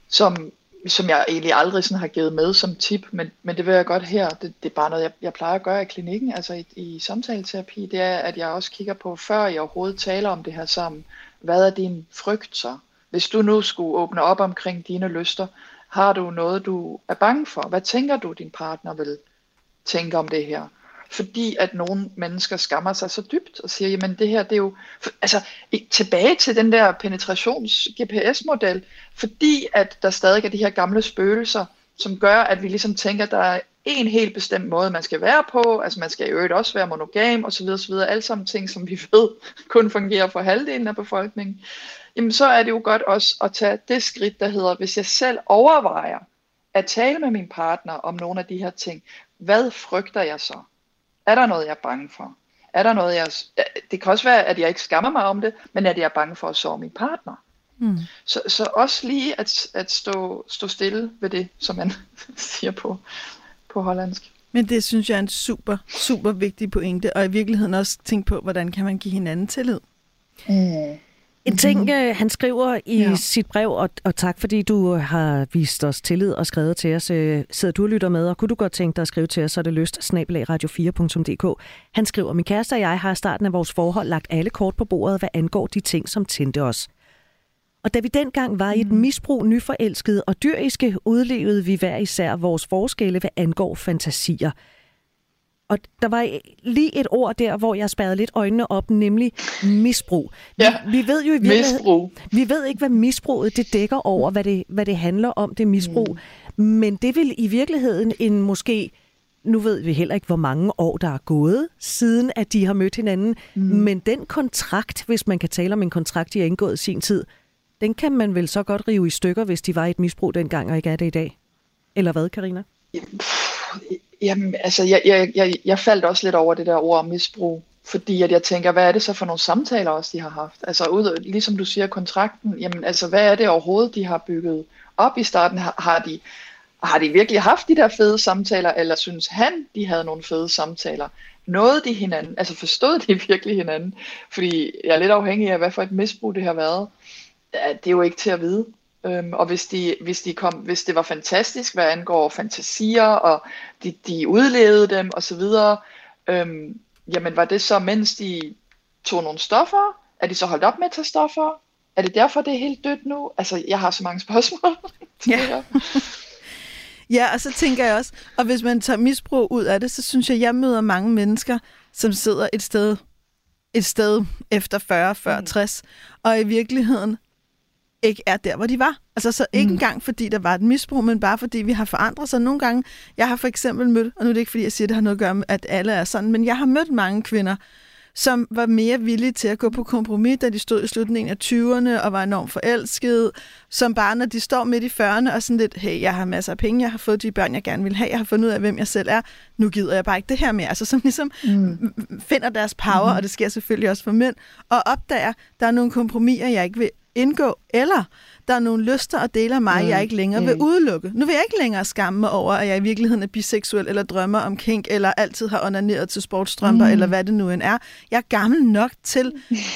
som som jeg egentlig aldrig sådan har givet med som tip, men, men det vil jeg godt her. Det, det er bare noget, jeg, jeg plejer at gøre i klinikken, altså i, i samtaleterapi, det er, at jeg også kigger på, før jeg overhovedet taler om det her sammen, hvad er din frygt så? Hvis du nu skulle åbne op omkring dine lyster, har du noget, du er bange for? Hvad tænker du, din partner vil tænke om det her? fordi at nogle mennesker skammer sig så dybt og siger, jamen det her, det er jo, altså tilbage til den der penetrations-GPS-model, fordi at der stadig er de her gamle spøgelser, som gør, at vi ligesom tænker, at der er en helt bestemt måde, man skal være på, altså man skal i øvrigt også være monogam osv. osv. Alle sammen ting, som vi ved kun fungerer for halvdelen af befolkningen. Jamen så er det jo godt også at tage det skridt, der hedder, hvis jeg selv overvejer at tale med min partner om nogle af de her ting, hvad frygter jeg så? Er der noget, jeg er bange for? Er der noget, jeg... Det kan også være, at jeg ikke skammer mig om det, men at jeg er bange for at sove min partner. Mm. Så, så også lige at, at stå, stå stille ved det, som man siger på, på hollandsk. Men det synes jeg er en super, super vigtig pointe, og i virkeligheden også tænke på, hvordan kan man give hinanden tillid. Mm. En ting, mm-hmm. han skriver i ja. sit brev, og, og tak fordi du har vist os tillid og skrevet til os. Øh, sidder du og lytter med, og kunne du godt tænke dig at skrive til os, så er det lyst radio4.dk. Han skriver, min kæreste og jeg har i starten af vores forhold lagt alle kort på bordet, hvad angår de ting, som tændte os. Og da vi dengang var i et mm. misbrug, nyforelskede og dyriske, udlevede vi hver især vores forskelle, hvad angår fantasier – og der var lige et ord der, hvor jeg spærrede lidt øjnene op, nemlig misbrug. Vi, ja, vi ved jo i misbrug. vi ved ikke, hvad misbruget det dækker over, hvad det, hvad det handler om, det misbrug. Mm. Men det vil i virkeligheden en måske, nu ved vi heller ikke, hvor mange år der er gået, siden at de har mødt hinanden. Mm. Men den kontrakt, hvis man kan tale om en kontrakt, de har indgået i sin tid, den kan man vel så godt rive i stykker, hvis de var i et misbrug dengang og ikke er det i dag. Eller hvad, Karina? Jamen, altså, jeg, jeg, jeg, jeg faldt også lidt over det der ord misbrug, fordi at jeg tænker, hvad er det så for nogle samtaler også, de har haft? Altså, ud, ligesom du siger, kontrakten, jamen, altså, hvad er det overhovedet, de har bygget op i starten? Har, har de, har de virkelig haft de der fede samtaler, eller synes han, de havde nogle fede samtaler? Nåede de hinanden? Altså forstod de virkelig hinanden? Fordi jeg er lidt afhængig af, hvad for et misbrug det har været. Det er jo ikke til at vide. Øhm, og hvis, de, hvis, de kom, hvis det var fantastisk, hvad angår fantasier, og de, de udlevede dem osv., øhm, jamen var det så, mens de tog nogle stoffer? Er de så holdt op med at tage stoffer? Er det derfor, det er helt dødt nu? Altså, jeg har så mange spørgsmål. ja. ja, og så tænker jeg også, og hvis man tager misbrug ud af det, så synes jeg, jeg møder mange mennesker, som sidder et sted, et sted efter 40, 40, mm. 60, og i virkeligheden ikke er der, hvor de var. Altså så ikke mm. engang, fordi der var et misbrug, men bare fordi vi har forandret sig. Nogle gange, jeg har for eksempel mødt, og nu er det ikke, fordi jeg siger, at det har noget at gøre med, at alle er sådan, men jeg har mødt mange kvinder, som var mere villige til at gå på kompromis, da de stod i slutningen af 20'erne og var enormt forelskede, som bare når de står midt i 40'erne og sådan lidt, hey, jeg har masser af penge, jeg har fået de børn, jeg gerne vil have, jeg har fundet ud af, hvem jeg selv er, nu gider jeg bare ikke det her mere. Altså som ligesom mm. finder deres power, mm. og det sker selvfølgelig også for mænd, og opdager, der er nogle kompromiser, jeg ikke vil indgå, eller der er nogle lyster og dele af mig, mm. jeg ikke længere mm. vil udelukke. Nu vil jeg ikke længere skamme mig over, at jeg i virkeligheden er biseksuel, eller drømmer om kink, eller altid har onaneret til sportstrømper, mm. eller hvad det nu end er. Jeg er gammel nok til,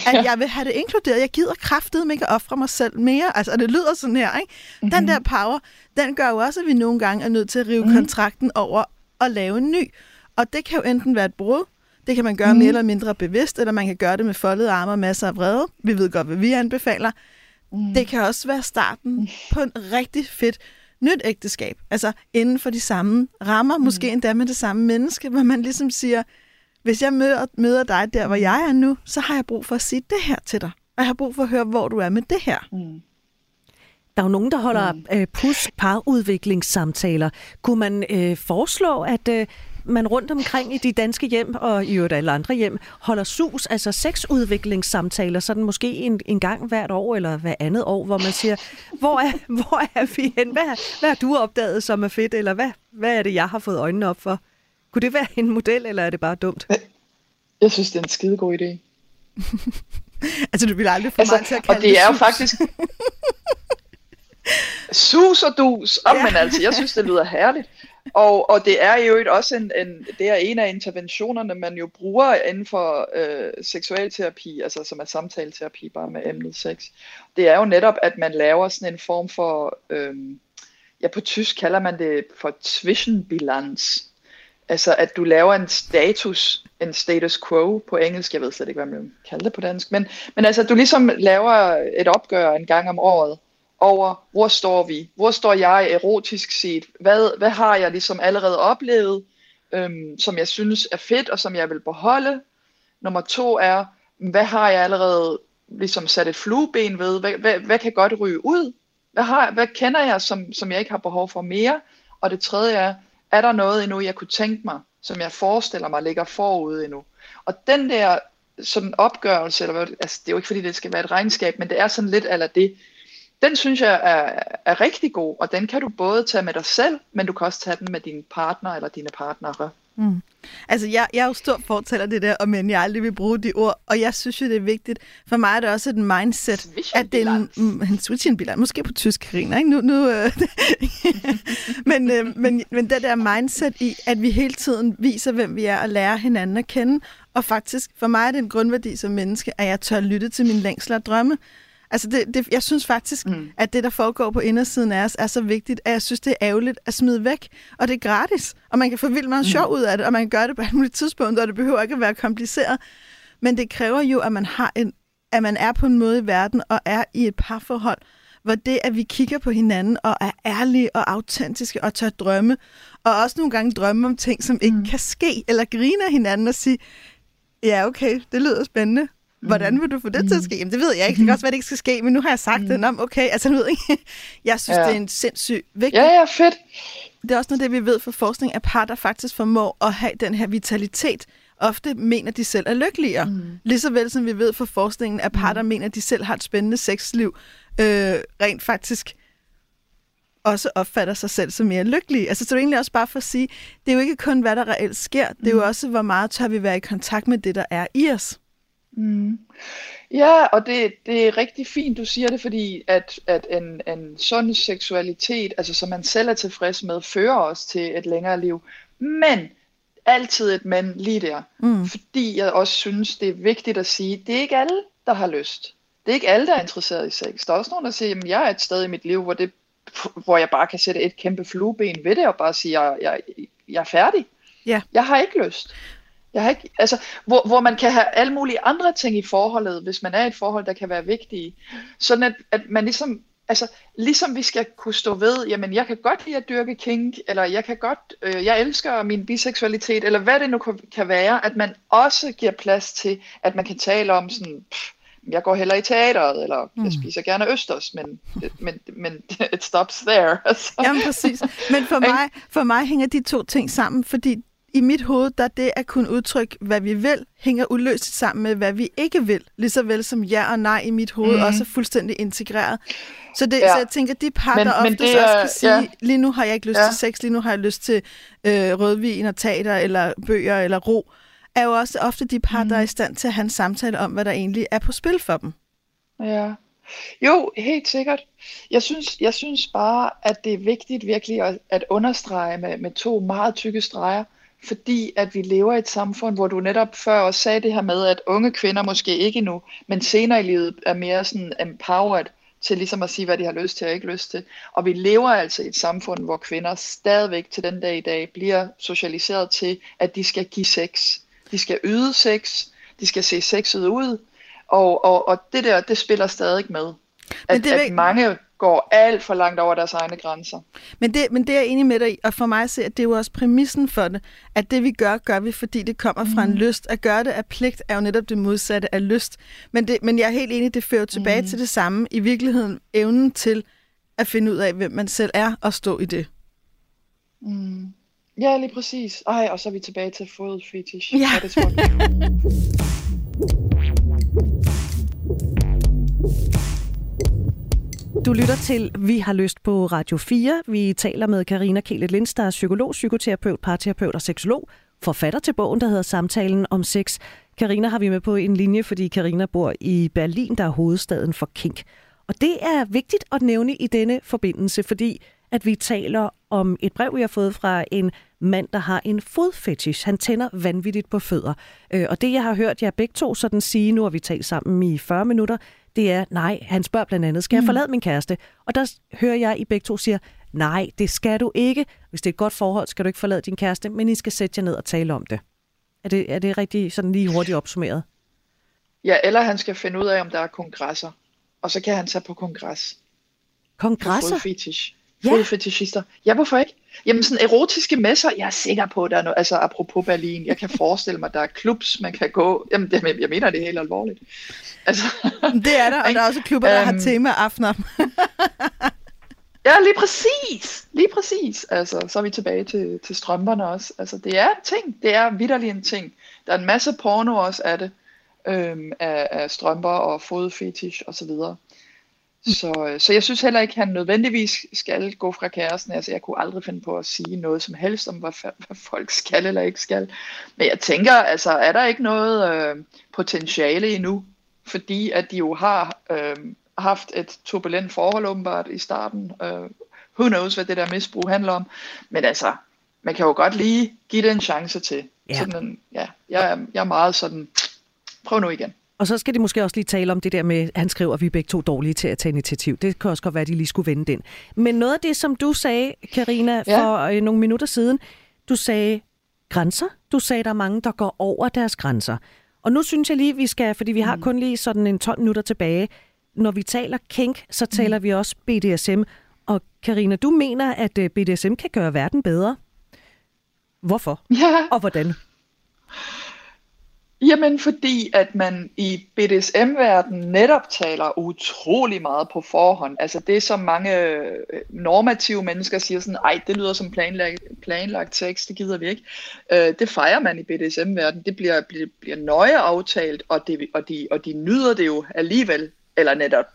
at ja. jeg vil have det inkluderet. Jeg gider kraftet ikke at ofre mig selv mere. Altså, og det lyder sådan her, ikke? Mm-hmm. Den der power, den gør jo også, at vi nogle gange er nødt til at rive mm. kontrakten over og lave en ny. Og det kan jo enten være et brud, det kan man gøre mm. mere eller mindre bevidst, eller man kan gøre det med foldede arme og masser af vrede. Vi ved godt, hvad vi anbefaler. Mm. Det kan også være starten mm. på en rigtig fedt nyt ægteskab. Altså inden for de samme rammer, mm. måske endda med det samme menneske, hvor man ligesom siger, hvis jeg møder, møder dig der, hvor jeg er nu, så har jeg brug for at sige det her til dig. Og jeg har brug for at høre, hvor du er med det her. Mm. Der er jo nogen, der holder mm. øh, pus parudviklingssamtaler. Kunne man øh, foreslå, at øh, man rundt omkring i de danske hjem, og i øvrigt alle andre hjem, holder sus, altså sexudviklingssamtaler, sådan måske en, en gang hvert år eller hver andet år, hvor man siger, hvor er, hvor er vi hen? Hvad, hvad har du opdaget, som er fedt, eller hvad, hvad er det, jeg har fået øjnene op for? Kunne det være en model, eller er det bare dumt? Jeg synes, det er en skidegod idé. altså, du vil aldrig få altså, mig til at kalde Og det, det er jo faktisk... sus og dus. Oh, ja. men altså, jeg synes, det lyder herligt. Og, og det er jo også en, en, det er en af interventionerne, man jo bruger inden for øh, seksualterapi, altså som er samtaleterapi bare med emnet sex. Det er jo netop, at man laver sådan en form for øh, ja på tysk kalder man det for Zwischenbilanz. Altså at du laver en status, en status quo på engelsk, jeg ved slet ikke, hvad man kalder det på dansk, men, men altså at du ligesom laver et opgør en gang om året, over, hvor står vi? Hvor står jeg erotisk set? Hvad, hvad har jeg ligesom allerede oplevet, øhm, som jeg synes er fedt, og som jeg vil beholde? Nummer to er, hvad har jeg allerede ligesom sat et flueben ved? Hvad, hvad, hvad kan godt ryge ud? Hvad, har, hvad kender jeg, som, som jeg ikke har behov for mere? Og det tredje er, er der noget endnu, jeg kunne tænke mig, som jeg forestiller mig ligger forud endnu? Og den der sådan opgørelse, eller hvad, altså, det er jo ikke fordi, det skal være et regnskab, men det er sådan lidt eller det, den synes jeg er, er rigtig god, og den kan du både tage med dig selv, men du kan også tage den med din partner eller dine partnere. Mm. Altså, jeg, jeg er jo stor fortæller det der, men jeg aldrig vil bruge de ord, og jeg synes jo, det er vigtigt. For mig er det også et mindset, at det er en, mm, en switching måske på tysk, Karina, ikke? Nu, nu, øh, men, øh, men, men det der mindset i, at vi hele tiden viser, hvem vi er, og lærer hinanden at kende, og faktisk, for mig er det en grundværdi som menneske, at jeg tør lytte til min længsler og drømme. Altså, det, det, jeg synes faktisk, mm. at det, der foregår på indersiden af os, er så vigtigt, at jeg synes, det er ærgerligt at smide væk. Og det er gratis, og man kan få vildt meget mm. sjov ud af det, og man kan gøre det på et muligt tidspunkt, og det behøver ikke at være kompliceret. Men det kræver jo, at man, har en, at man er på en måde i verden, og er i et parforhold, hvor det, at vi kigger på hinanden, og er ærlige og autentiske, og tør drømme, og også nogle gange drømme om ting, som ikke mm. kan ske, eller grine af hinanden og sige, ja, okay, det lyder spændende, Hvordan mm. vil du få det til at ske? Jamen, det ved jeg ikke. Det kan også være, det ikke skal ske, men nu har jeg sagt mm. det. Nå, okay, altså, ved ikke. Jeg synes, ja. det er en sindssygt vigtig... Ja, ja, fedt. Det er også noget, det vi ved fra forskning, at par, der faktisk formår at have den her vitalitet, ofte mener, de selv er lykkeligere. Mm. Ligeså vel som vi ved fra forskningen, at par, der mm. mener, de selv har et spændende sexliv, øh, rent faktisk også opfatter sig selv som mere lykkelige. Altså, så er det egentlig også bare for at sige, det er jo ikke kun, hvad der reelt sker, det er jo mm. også, hvor meget tør vi være i kontakt med det, der er i os. Mm. Ja, og det, det er rigtig fint, du siger det, fordi at, at en, en sund seksualitet, altså som man selv er tilfreds med, fører os til et længere liv. Men altid et men lige der. Mm. Fordi jeg også synes, det er vigtigt at sige, det er ikke alle, der har lyst. Det er ikke alle, der er interesseret i sex. Der er også nogen, der siger, at jeg er et sted i mit liv, hvor, det, hvor jeg bare kan sætte et kæmpe flueben ved det, og bare sige, at jeg, jeg, jeg er færdig. Ja. Jeg har ikke lyst. Jeg har ikke, altså, hvor, hvor man kan have alle mulige andre ting i forholdet, hvis man er i et forhold, der kan være vigtige. Sådan at, at man ligesom, altså, ligesom vi skal kunne stå ved, jamen jeg kan godt lide at dyrke kink, eller jeg kan godt, øh, jeg elsker min biseksualitet, eller hvad det nu kan være, at man også giver plads til, at man kan tale om sådan, pff, jeg går heller i teateret, eller mm. jeg spiser gerne østers, men, men, men it stops there. Altså. Jamen præcis. Men for mig, for mig hænger de to ting sammen, fordi i mit hoved, der det at kunne udtrykke, hvad vi vil, hænger uløst sammen med, hvad vi ikke vil. Ligeså vel som ja og nej i mit hoved mm. også er fuldstændig integreret. Så, det, ja. så jeg tænker, de par, men, der ofte også kan sige, ja. lige nu har jeg ikke lyst ja. til sex, lige nu har jeg lyst til øh, rødvin og teater, eller bøger, eller ro, er jo også ofte de par, mm. der er i stand til at have en samtale om, hvad der egentlig er på spil for dem. Ja. Jo, helt sikkert. Jeg synes, jeg synes bare, at det er vigtigt virkelig at, at understrege med, med to meget tykke streger, fordi at vi lever i et samfund, hvor du netop før også sagde det her med, at unge kvinder måske ikke nu, men senere i livet er mere sådan empowered til ligesom at sige, hvad de har lyst til og ikke lyst til. Og vi lever altså i et samfund, hvor kvinder stadigvæk til den dag i dag bliver socialiseret til, at de skal give sex. De skal yde sex, de skal se sexet ud, og, og, og det der, det spiller stadig med. At, men det at mange går alt for langt over deres egne grænser. Men det, men det er jeg enig med dig i, og for mig at det er jo også præmissen for det, at det vi gør, gør vi, fordi det kommer fra mm. en lyst. At gøre det af pligt er jo netop det modsatte af lyst. Men, det, men jeg er helt enig, det fører tilbage mm. til det samme. I virkeligheden evnen til at finde ud af, hvem man selv er, og stå i det. Mm. Ja, lige præcis. Ej, og så er vi tilbage til fodfetish. Ja. ja det Du lytter til Vi har lyst på Radio 4. Vi taler med Karina Kelet Linds, der er psykolog, psykoterapeut, parterapeut og seksolog, forfatter til bogen, der hedder Samtalen om sex. Karina har vi med på en linje, fordi Karina bor i Berlin, der er hovedstaden for kink. Og det er vigtigt at nævne i denne forbindelse, fordi at vi taler om et brev, vi har fået fra en mand, der har en fodfetish. Han tænder vanvittigt på fødder. Øh, og det, jeg har hørt jer begge to sådan sige, nu har vi talt sammen i 40 minutter, det er, nej, han spørger blandt andet, skal jeg mm. forlade min kæreste? Og der hører jeg i begge to siger, nej, det skal du ikke. Hvis det er et godt forhold, skal du ikke forlade din kæreste, men I skal sætte jer ned og tale om det. Er det, er det rigtig sådan lige hurtigt opsummeret? Ja, eller han skal finde ud af, om der er kongresser. Og så kan han tage på kongres. Kongresser? Fodfetish. Ja. Fodfetishister. Ja, hvorfor ikke? Jamen sådan erotiske messer, jeg er sikker på, der er noget, altså apropos Berlin, jeg kan forestille mig, der er klubs, man kan gå, jamen det, jeg mener det er helt alvorligt. Altså, det er der, og der er også klubber, der um, har øhm. tema aftener. ja, lige præcis, lige præcis. Altså, så er vi tilbage til, til strømperne også. Altså, det er ting, det er vidderlig en ting. Der er en masse porno også af det, øhm, af, af strømper og fodfetish og så videre. Så, øh, så jeg synes heller ikke, at han nødvendigvis skal gå fra kæresten. Altså, jeg kunne aldrig finde på at sige noget som helst om, hvad, hvad folk skal eller ikke skal. Men jeg tænker, altså, er der ikke noget øh, potentiale endnu? Fordi at de jo har øh, haft et turbulent forhold åbenbart i starten. Øh, who knows, hvad det der misbrug handler om. Men altså, man kan jo godt lige give det en chance til. Ja. Sådan ja, jeg, jeg er meget sådan, prøv nu igen. Og så skal de måske også lige tale om det der med, han skriver, at vi er begge to dårlige til at tage initiativ. Det kan også godt være, at de lige skulle vende den. Men noget af det, som du sagde, Karina, ja. for øh, nogle minutter siden, du sagde grænser. Du sagde, at der er mange, der går over deres grænser. Og nu synes jeg lige, vi skal, fordi vi har mm. kun lige sådan en 12 minutter tilbage. Når vi taler kink, så mm. taler mm. vi også BDSM. Og Karina, du mener, at øh, BDSM kan gøre verden bedre. Hvorfor? Ja. Og hvordan? Jamen fordi, at man i BDSM-verdenen netop taler utrolig meget på forhånd. Altså det, som mange øh, normative mennesker siger sådan, ej, det lyder som planlagt, planlagt tekst, det gider vi ikke. Øh, det fejrer man i BDSM-verdenen. Det bliver, bliver, bliver nøje aftalt, og, det, og, de, og de nyder det jo alligevel, eller netop,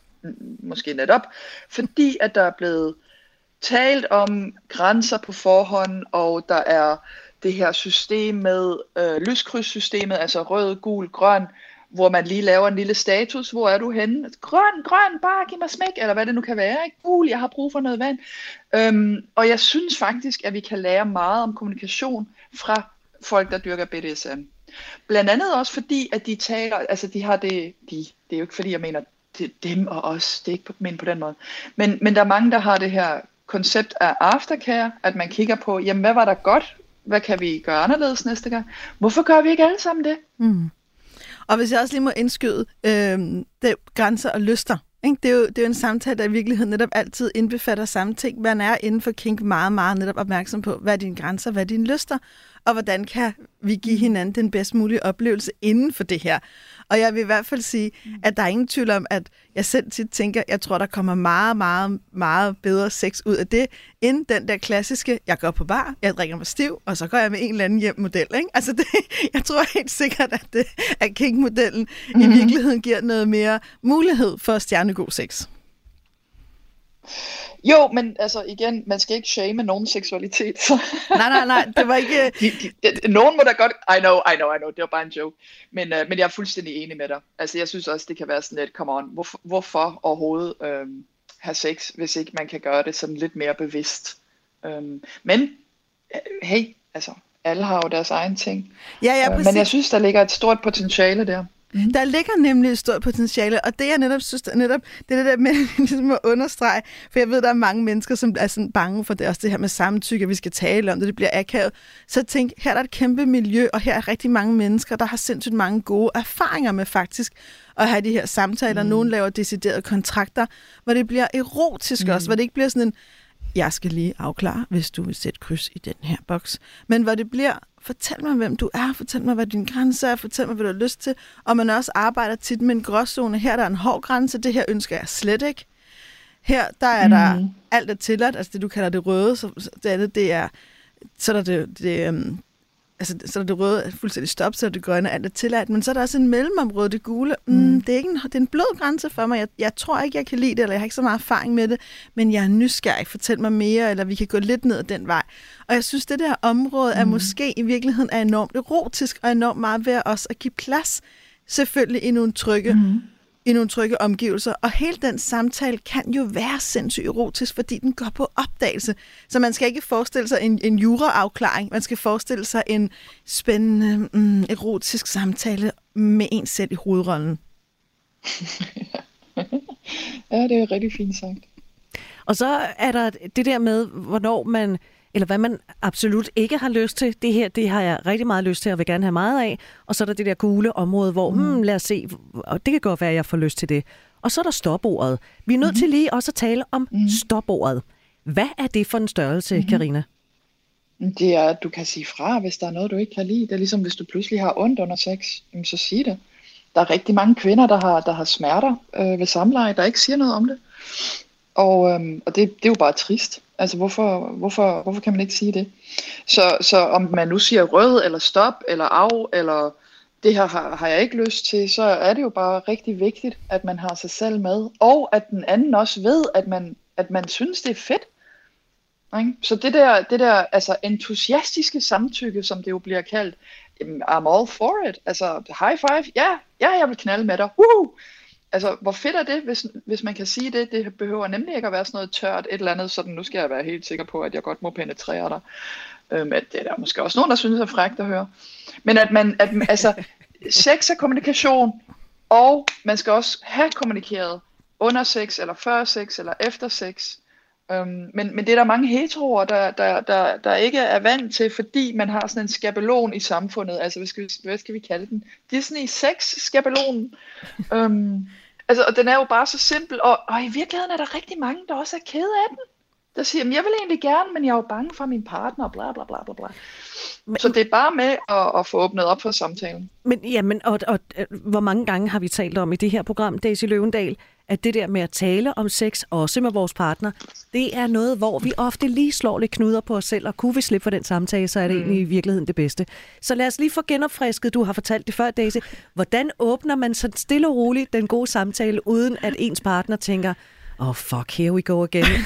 måske netop, fordi at der er blevet talt om grænser på forhånd, og der er det her system med øh, lyskrydssystemet, altså rød, gul, grøn, hvor man lige laver en lille status, hvor er du henne? Grøn, grøn, bare giv mig smæk, eller hvad det nu kan være. Ikke? Gul, jeg har brug for noget vand. Øhm, og jeg synes faktisk, at vi kan lære meget om kommunikation fra folk, der dyrker BDSM. Blandt andet også fordi, at de taler, altså de har det, de, det er jo ikke fordi, jeg mener, det er dem og os, det er ikke men på den måde. Men, men der er mange, der har det her koncept af aftercare, at man kigger på, jamen hvad var der godt hvad kan vi gøre anderledes næste gang? Hvorfor gør vi ikke alle sammen det? Mm. Og hvis jeg også lige må indskyde, øh, det grænser og lyster. Ikke? Det, er jo, det er jo en samtale, der i virkeligheden netop altid indbefatter samme ting. Man er inden for kink meget, meget netop opmærksom på, hvad er dine grænser, hvad er dine lyster, og hvordan kan vi give hinanden den bedst mulige oplevelse inden for det her. Og jeg vil i hvert fald sige, mm. at der er ingen tvivl om, at jeg selv tit tænker, jeg tror, der kommer meget, meget, meget bedre sex ud af det, end den der klassiske, jeg går på bar, jeg drikker mig stiv, og så går jeg med en eller anden hjem model. Ikke? Altså det, jeg tror helt sikkert, at, det, at King-modellen mm-hmm. i virkeligheden giver noget mere mulighed for stjernegod sex. Jo, men altså igen, man skal ikke shame nogen seksualitet. Så. nej, nej, nej, det var ikke... de, de, de, nogen må da godt... I know, I know, I know, det var bare en joke. Men, uh, men jeg er fuldstændig enig med dig. Altså jeg synes også, det kan være sådan lidt, come on, hvorfor, hvorfor overhovedet um, have sex, hvis ikke man kan gøre det sådan lidt mere bevidst? Men, øh, hey, altså, alle har jo deres egen ting. Ja, ja, præcis. Uh, men jeg synes, der ligger et stort potentiale der. Mm. Der ligger nemlig et stort potentiale, og det jeg netop synes, er netop, det er det der med ligesom at understrege, for jeg ved, der er mange mennesker, som er sådan bange for det, også det her med samtykke, at vi skal tale om det, det bliver akavet. Så tænk, her er der et kæmpe miljø, og her er rigtig mange mennesker, der har sindssygt mange gode erfaringer med faktisk at have de her samtaler. Mm. Nogle laver deciderede kontrakter, hvor det bliver erotisk mm. også, hvor det ikke bliver sådan en, jeg skal lige afklare, hvis du vil sætte kryds i den her boks. Men hvor det bliver, fortæl mig, hvem du er, fortæl mig, hvad din grænse er, fortæl mig, hvad du har lyst til. Og man også arbejder tit med en gråzone. Her der er en hård grænse, det her ønsker jeg slet ikke. Her der er der mm. alt er tilladt, altså det du kalder det røde, så det andet, det er, så er der det, det um, altså, så er det røde fuldstændig stop, så er det grønne alt er tilladt, men så er der også en mellemområde, det gule. Mm, mm. Det, er ikke en, det er en blød grænse for mig. Jeg, jeg tror ikke, jeg kan lide det, eller jeg har ikke så meget erfaring med det, men jeg er nysgerrig. Fortæl mig mere, eller vi kan gå lidt ned ad den vej. Og jeg synes, det der område mm. er måske i virkeligheden er enormt erotisk, og enormt meget ved os at give plads, selvfølgelig i nogle trygge mm i nogle trygge omgivelser. Og hele den samtale kan jo være sindssygt erotisk, fordi den går på opdagelse. Så man skal ikke forestille sig en, en juraafklaring, man skal forestille sig en spændende, mm, erotisk samtale med en selv i hovedrollen. ja, det er rigtig fint sagt. Og så er der det der med, hvornår man eller hvad man absolut ikke har lyst til. Det her, det har jeg rigtig meget lyst til, og vil gerne have meget af. Og så er der det der gule område, hvor, mm. hmm, lad os se, og det kan godt være, at jeg får lyst til det. Og så er der stopordet. Vi er nødt mm. til lige også at tale om mm. stopordet. Hvad er det for en størrelse, mm. Karina? Det er, at du kan sige fra, hvis der er noget, du ikke kan lide. Det er ligesom, hvis du pludselig har ondt under sex, så sig det. Der er rigtig mange kvinder, der har, der har smerter øh, ved samleje, der ikke siger noget om det. Og, øhm, og det, det er jo bare trist. Altså, hvorfor, hvorfor, hvorfor kan man ikke sige det? Så, så om man nu siger rød, eller stop, eller af, eller det her har, har jeg ikke lyst til, så er det jo bare rigtig vigtigt, at man har sig selv med. Og at den anden også ved, at man, at man synes, det er fedt. Ikke? Så det der, det der altså entusiastiske samtykke, som det jo bliver kaldt, I'm all for it. Altså, high five, ja, ja, jeg vil knalde med dig. Woohoo! Altså, hvor fedt er det, hvis, hvis man kan sige det? Det behøver nemlig ikke at være sådan noget tørt, et eller andet, sådan, nu skal jeg være helt sikker på, at jeg godt må penetrere dig. Øhm, at det er der måske også nogen, der synes er frækt at høre. Men at man, at, altså, sex er kommunikation, og man skal også have kommunikeret under sex, eller før sex, eller efter sex. Øhm, men, men det er der mange heteroer, der, der, der, der ikke er vant til, fordi man har sådan en skabelon i samfundet. Altså, hvad skal vi, hvad skal vi kalde den? Disney sex skabelon. øhm, Altså, og den er jo bare så simpel, og, og i virkeligheden er der rigtig mange, der også er kede af den. Der siger, jeg vil egentlig gerne, men jeg er jo bange for min partner, bla bla bla bla bla. Men, så det er bare med at, at få åbnet op for samtalen. Men, jamen, og, og, og hvor mange gange har vi talt om i det her program, Daisy Løvendal, at det der med at tale om sex, også med vores partner, det er noget, hvor vi ofte lige slår lidt knuder på os selv, og kunne vi slippe for den samtale, så er det mm. egentlig i virkeligheden det bedste. Så lad os lige få genopfrisket, du har fortalt det før, Daisy. Hvordan åbner man så stille og roligt den gode samtale, uden at ens partner tænker, oh fuck, here we go again.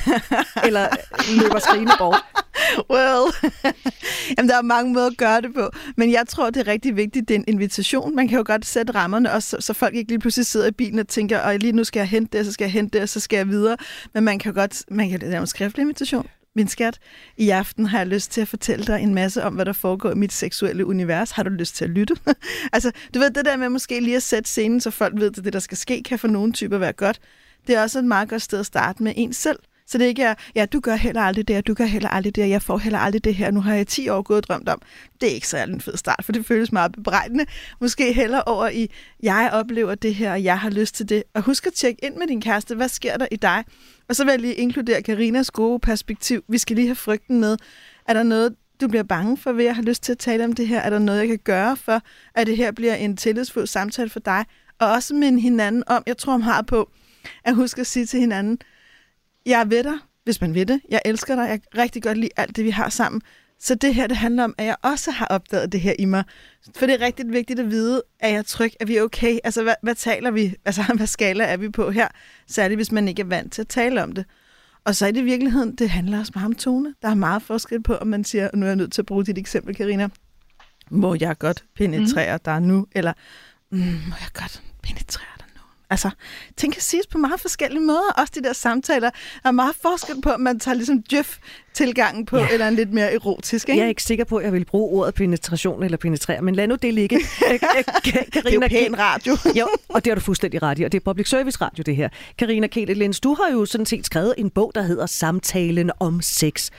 Eller øh, løber skrigende bort. Well, Jamen, der er mange måder at gøre det på. Men jeg tror, det er rigtig vigtigt, det er en invitation. Man kan jo godt sætte rammerne, også, så folk ikke lige pludselig sidder i bilen og tænker, og lige nu skal jeg hente det, så skal jeg hente det, og så skal jeg videre. Men man kan godt, man kan lave en skriftlig invitation. Min skat, i aften har jeg lyst til at fortælle dig en masse om, hvad der foregår i mit seksuelle univers. Har du lyst til at lytte? altså, du ved, det der med måske lige at sætte scenen, så folk ved, at det, der skal ske, kan for nogle typer være godt det er også et meget godt sted at starte med en selv. Så det ikke er, ja, du gør heller aldrig det, og du gør heller aldrig det, og jeg får heller aldrig det her, nu har jeg 10 år gået og drømt om. Det er ikke så en fed start, for det føles meget bebrejdende. Måske heller over i, jeg oplever det her, og jeg har lyst til det. Og husk at tjekke ind med din kæreste, hvad sker der i dig? Og så vil jeg lige inkludere Karinas gode perspektiv. Vi skal lige have frygten med. Er der noget, du bliver bange for ved at have lyst til at tale om det her? Er der noget, jeg kan gøre for, at det her bliver en tillidsfuld samtale for dig? Og også med hinanden om, jeg tror, om har på, at huske at sige til hinanden, jeg er ved dig, hvis man ved det. Jeg elsker dig. Jeg kan rigtig godt lide alt det, vi har sammen. Så det her, det handler om, at jeg også har opdaget det her i mig. For det er rigtig vigtigt at vide, at jeg er tryg, at vi er okay. Altså, hvad, hvad taler vi? Altså, hvad skala er vi på her? Særligt, hvis man ikke er vant til at tale om det. Og så er det i virkeligheden, det handler også meget om tone. Der er meget forskel på, om man siger, nu er jeg nødt til at bruge dit eksempel, Karina. Må jeg godt penetrere mm. dig nu? Eller, mm, må jeg godt Altså, ting kan siges på meget forskellige måder. Også de der samtaler. Der er meget forskel på, om man tager ligesom Jeff-tilgangen på, ja. eller en lidt mere erotisk. Ikke? Jeg er ikke sikker på, at jeg vil bruge ordet penetration eller penetrere, men lad nu det ligge. Karina, det er jo radio. jo, og det har du fuldstændig ret i, og det er public service radio, det her. Karina Ketelens, du har jo sådan set skrevet en bog, der hedder Samtalen om sex.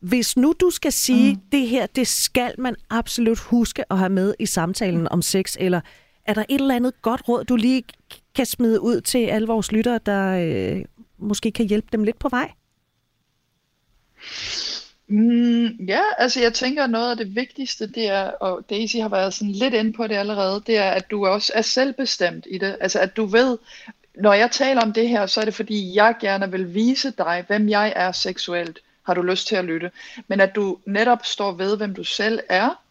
Hvis nu du skal sige, mm. det her, det skal man absolut huske at have med i samtalen om sex, eller er der et eller andet godt råd, du lige kan smide ud til alle vores lyttere, der øh, måske kan hjælpe dem lidt på vej? Mm, ja, altså jeg tænker, noget af det vigtigste, det er, og Daisy har været sådan lidt inde på det allerede, det er, at du også er selvbestemt i det. Altså at du ved, når jeg taler om det her, så er det fordi, jeg gerne vil vise dig, hvem jeg er seksuelt. Har du lyst til at lytte? Men at du netop står ved, hvem du selv er,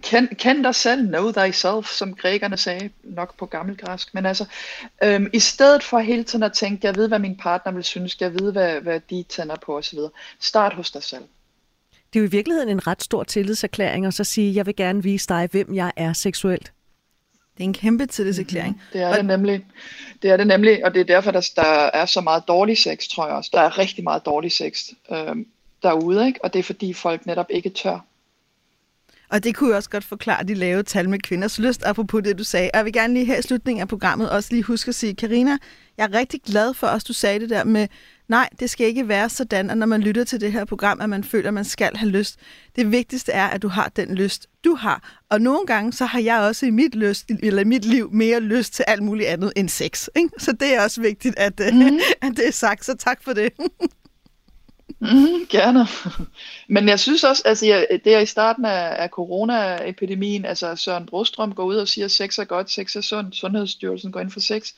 Kend, kend dig selv, know thyself, som grækerne sagde, nok på gammelgræsk. Men altså, øhm, i stedet for hele tiden at tænke, jeg ved, hvad min partner vil synes, jeg ved, hvad, hvad de tænder på osv. Start hos dig selv. Det er jo i virkeligheden en ret stor tillidserklæring, og så sige, jeg vil gerne vise dig, hvem jeg er seksuelt. Det er en kæmpe tillidserklæring. Mm-hmm. Det er det nemlig. Det er det nemlig, og det er derfor, der, der er så meget dårlig sex, tror jeg også. Der er rigtig meget dårlig sex øhm, derude, ikke? og det er fordi folk netop ikke tør. Og det kunne jo også godt forklare de lave tal med kvinders lyst, apropos det, du sagde. Og jeg vil gerne lige her i slutningen af programmet også lige huske at sige, Karina, jeg er rigtig glad for, at du sagde det der med, Nej, det skal ikke være sådan, at når man lytter til det her program, at man føler, at man skal have lyst. Det vigtigste er, at du har den lyst, du har. Og nogle gange, så har jeg også i mit, lyst, eller mit liv mere lyst til alt muligt andet end sex. Ikke? Så det er også vigtigt, at, mm. at det er sagt. Så tak for det. Mm, gerne. Men jeg synes også, altså jeg, det er i starten af, af coronaepidemien, altså Søren Brostrøm går ud og siger, at sex er godt, sex er sundt, Sundhedsstyrelsen går ind for sex.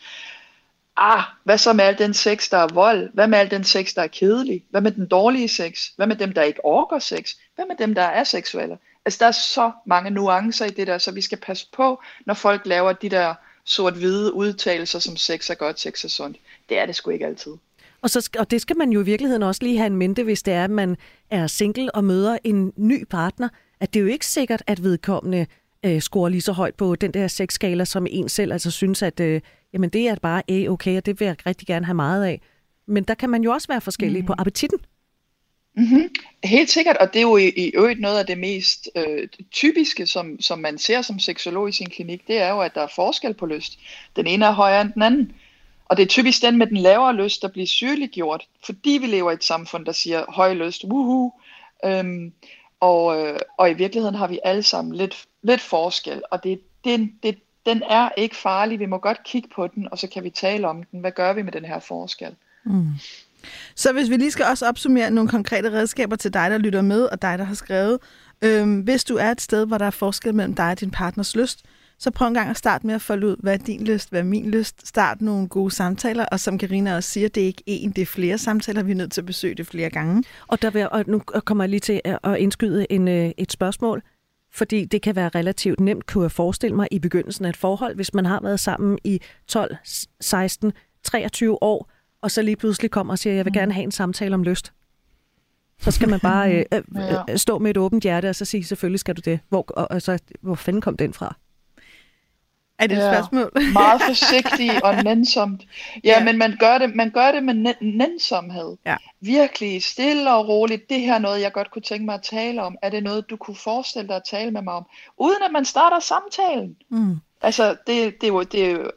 Ah, hvad så med al den sex, der er vold? Hvad med al den sex, der er kedelig? Hvad med den dårlige sex? Hvad med dem, der ikke orker sex? Hvad med dem, der er seksuelle? Altså der er så mange nuancer i det der, så vi skal passe på, når folk laver de der sort-hvide udtalelser, som sex er godt, sex er sundt. Det er det sgu ikke altid. Og, så, og det skal man jo i virkeligheden også lige have en mente, hvis det er, at man er single og møder en ny partner. At det er jo ikke sikkert, at vedkommende øh, scorer lige så højt på den der sexskala, som en selv altså synes, at øh, jamen, det er bare øh, okay, og det vil jeg rigtig gerne have meget af. Men der kan man jo også være forskellige mm. på appetitten. Mm-hmm. Helt sikkert, og det er jo i, i øvrigt noget af det mest øh, typiske, som, som man ser som seksolog i sin klinik, det er jo, at der er forskel på lyst. Den ene er højere end den anden. Og det er typisk den med den lavere lyst, der bliver sygeliggjort, fordi vi lever i et samfund, der siger høj lyst, wuhu. Øhm, og, øh, og i virkeligheden har vi alle sammen lidt, lidt forskel, og det, det, det, den er ikke farlig. Vi må godt kigge på den, og så kan vi tale om den. Hvad gør vi med den her forskel? Mm. Så hvis vi lige skal også opsummere nogle konkrete redskaber til dig, der lytter med, og dig, der har skrevet. Øhm, hvis du er et sted, hvor der er forskel mellem dig og din partners lyst, så prøv en gang at starte med at folde ud, hvad er din lyst, hvad er min lyst. Start nogle gode samtaler, og som Karina også siger, det er ikke én, det er flere samtaler. Vi er nødt til at besøge det flere gange. Og, der vil, og nu kommer jeg lige til at indskyde en, øh, et spørgsmål, fordi det kan være relativt nemt, kunne jeg forestille mig, i begyndelsen af et forhold, hvis man har været sammen i 12, 16, 23 år, og så lige pludselig kommer og siger, jeg vil gerne have en samtale om lyst. Så skal man bare øh, øh, øh, stå med et åbent hjerte og så sige, selvfølgelig skal du det. Hvor, og, og så, hvor fanden kom den fra? Er det et ja, spørgsmål? meget forsigtig og nænsomt. Ja, ja, men man gør det, man gør det med nænsomhed. Ja. Virkelig stille og roligt. Det her er noget, jeg godt kunne tænke mig at tale om. Er det noget, du kunne forestille dig at tale med mig om? Uden at man starter samtalen. Mm. Altså, det, det, er jo, det er jo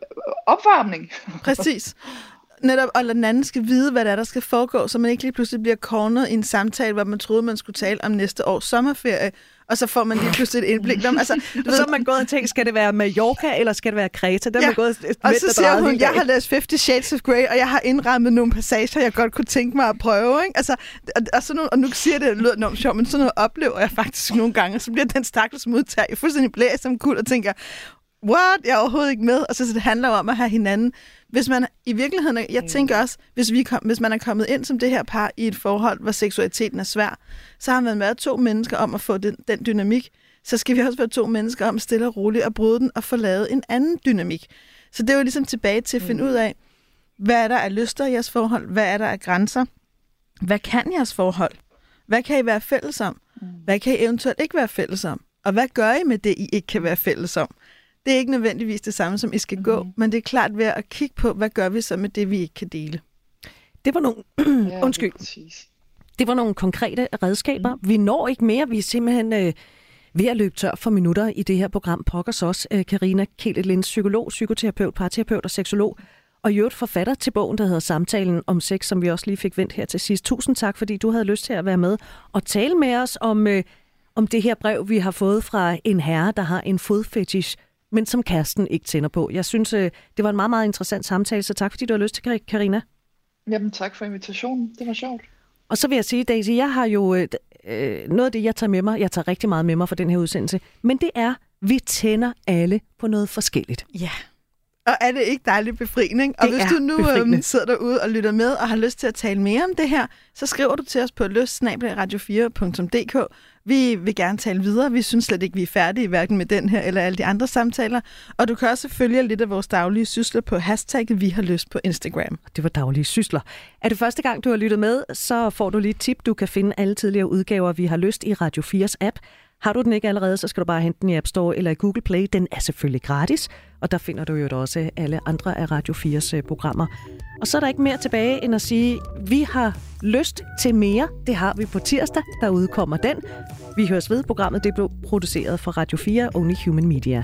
opvarmning. Præcis netop, og den anden skal vide, hvad der er, der skal foregå, så man ikke lige pludselig bliver cornet i en samtale, hvor man troede, man skulle tale om næste års sommerferie, og så får man lige pludselig et indblik. Om, altså, du så har man gået og tænkt, skal det være Mallorca, eller skal det være Kreta? Der ja. man gået og så siger hun, jeg har læst 50 Shades of Grey, og jeg har indrammet nogle passager, jeg godt kunne tænke mig at prøve. Ikke? Altså, og, og, sådan nogle, og nu siger det, det lyder enormt sjovt, men sådan noget oplever jeg faktisk nogle gange, og så bliver den stakkels modtager fuldstændig blæst som kul, og tænker, what? Jeg er overhovedet ikke med. Og så, så det handler om at have hinanden hvis man i virkeligheden, jeg mm. tænker også, hvis, vi kom, hvis man er kommet ind som det her par i et forhold, hvor seksualiteten er svær, så har man været to mennesker om at få den, den dynamik, så skal vi også være to mennesker om stille og roligt at bryde den og få lavet en anden dynamik. Så det er jo ligesom tilbage til at finde mm. ud af, hvad er der af lyster i jeres forhold? Hvad er der af grænser? Hvad kan jeres forhold? Hvad kan I være fælles om? Mm. Hvad kan I eventuelt ikke være fælles om? Og hvad gør I med det, I ikke kan være fælles om? Det er ikke nødvendigvis det samme, som I skal mm. gå, men det er klart ved at kigge på, hvad gør vi så med det, vi ikke kan dele. Det var nogle, ja, undskyld, det, det var nogle konkrete redskaber. Mm. Vi når ikke mere. Vi er simpelthen øh, ved at løbe tør for minutter i det her program. Pokkers også, øh, Karina Kjellet psykolog, psykoterapeut, parterapeut og seksolog. Og i øvrigt forfatter til bogen, der hedder Samtalen om sex, som vi også lige fik vendt her til sidst. Tusind tak, fordi du havde lyst til at være med og tale med os om, øh, om det her brev, vi har fået fra en herre, der har en fodfetish men som kæresten ikke tænder på. Jeg synes, øh, det var en meget, meget interessant samtale, så tak fordi du har lyst til, Karina. Jamen tak for invitationen. Det var sjovt. Og så vil jeg sige, Daisy, jeg har jo øh, øh, noget af det, jeg tager med mig, jeg tager rigtig meget med mig for den her udsendelse, men det er, vi tænder alle på noget forskelligt. Ja. Og er det ikke dejligt befriende? Og det hvis du nu øhm, sidder derude og lytter med og har lyst til at tale mere om det her, så skriver du til os på lyst-radio4.dk. Vi vil gerne tale videre. Vi synes slet ikke, vi er færdige, hverken med den her eller alle de andre samtaler. Og du kan også følge lidt af vores daglige sysler på hashtagget Vi har lyst på Instagram. Det var daglige sysler. Er det første gang, du har lyttet med, så får du lige et tip. Du kan finde alle tidligere udgaver, Vi har lyst i Radio 4's app. Har du den ikke allerede, så skal du bare hente den i App Store eller i Google Play. Den er selvfølgelig gratis, og der finder du jo også alle andre af Radio 4's øh, programmer. Og så er der ikke mere tilbage end at sige, vi har lyst til mere. Det har vi på tirsdag, der udkommer den. Vi høres ved. Programmet det blev produceret for Radio 4 Only Human Media.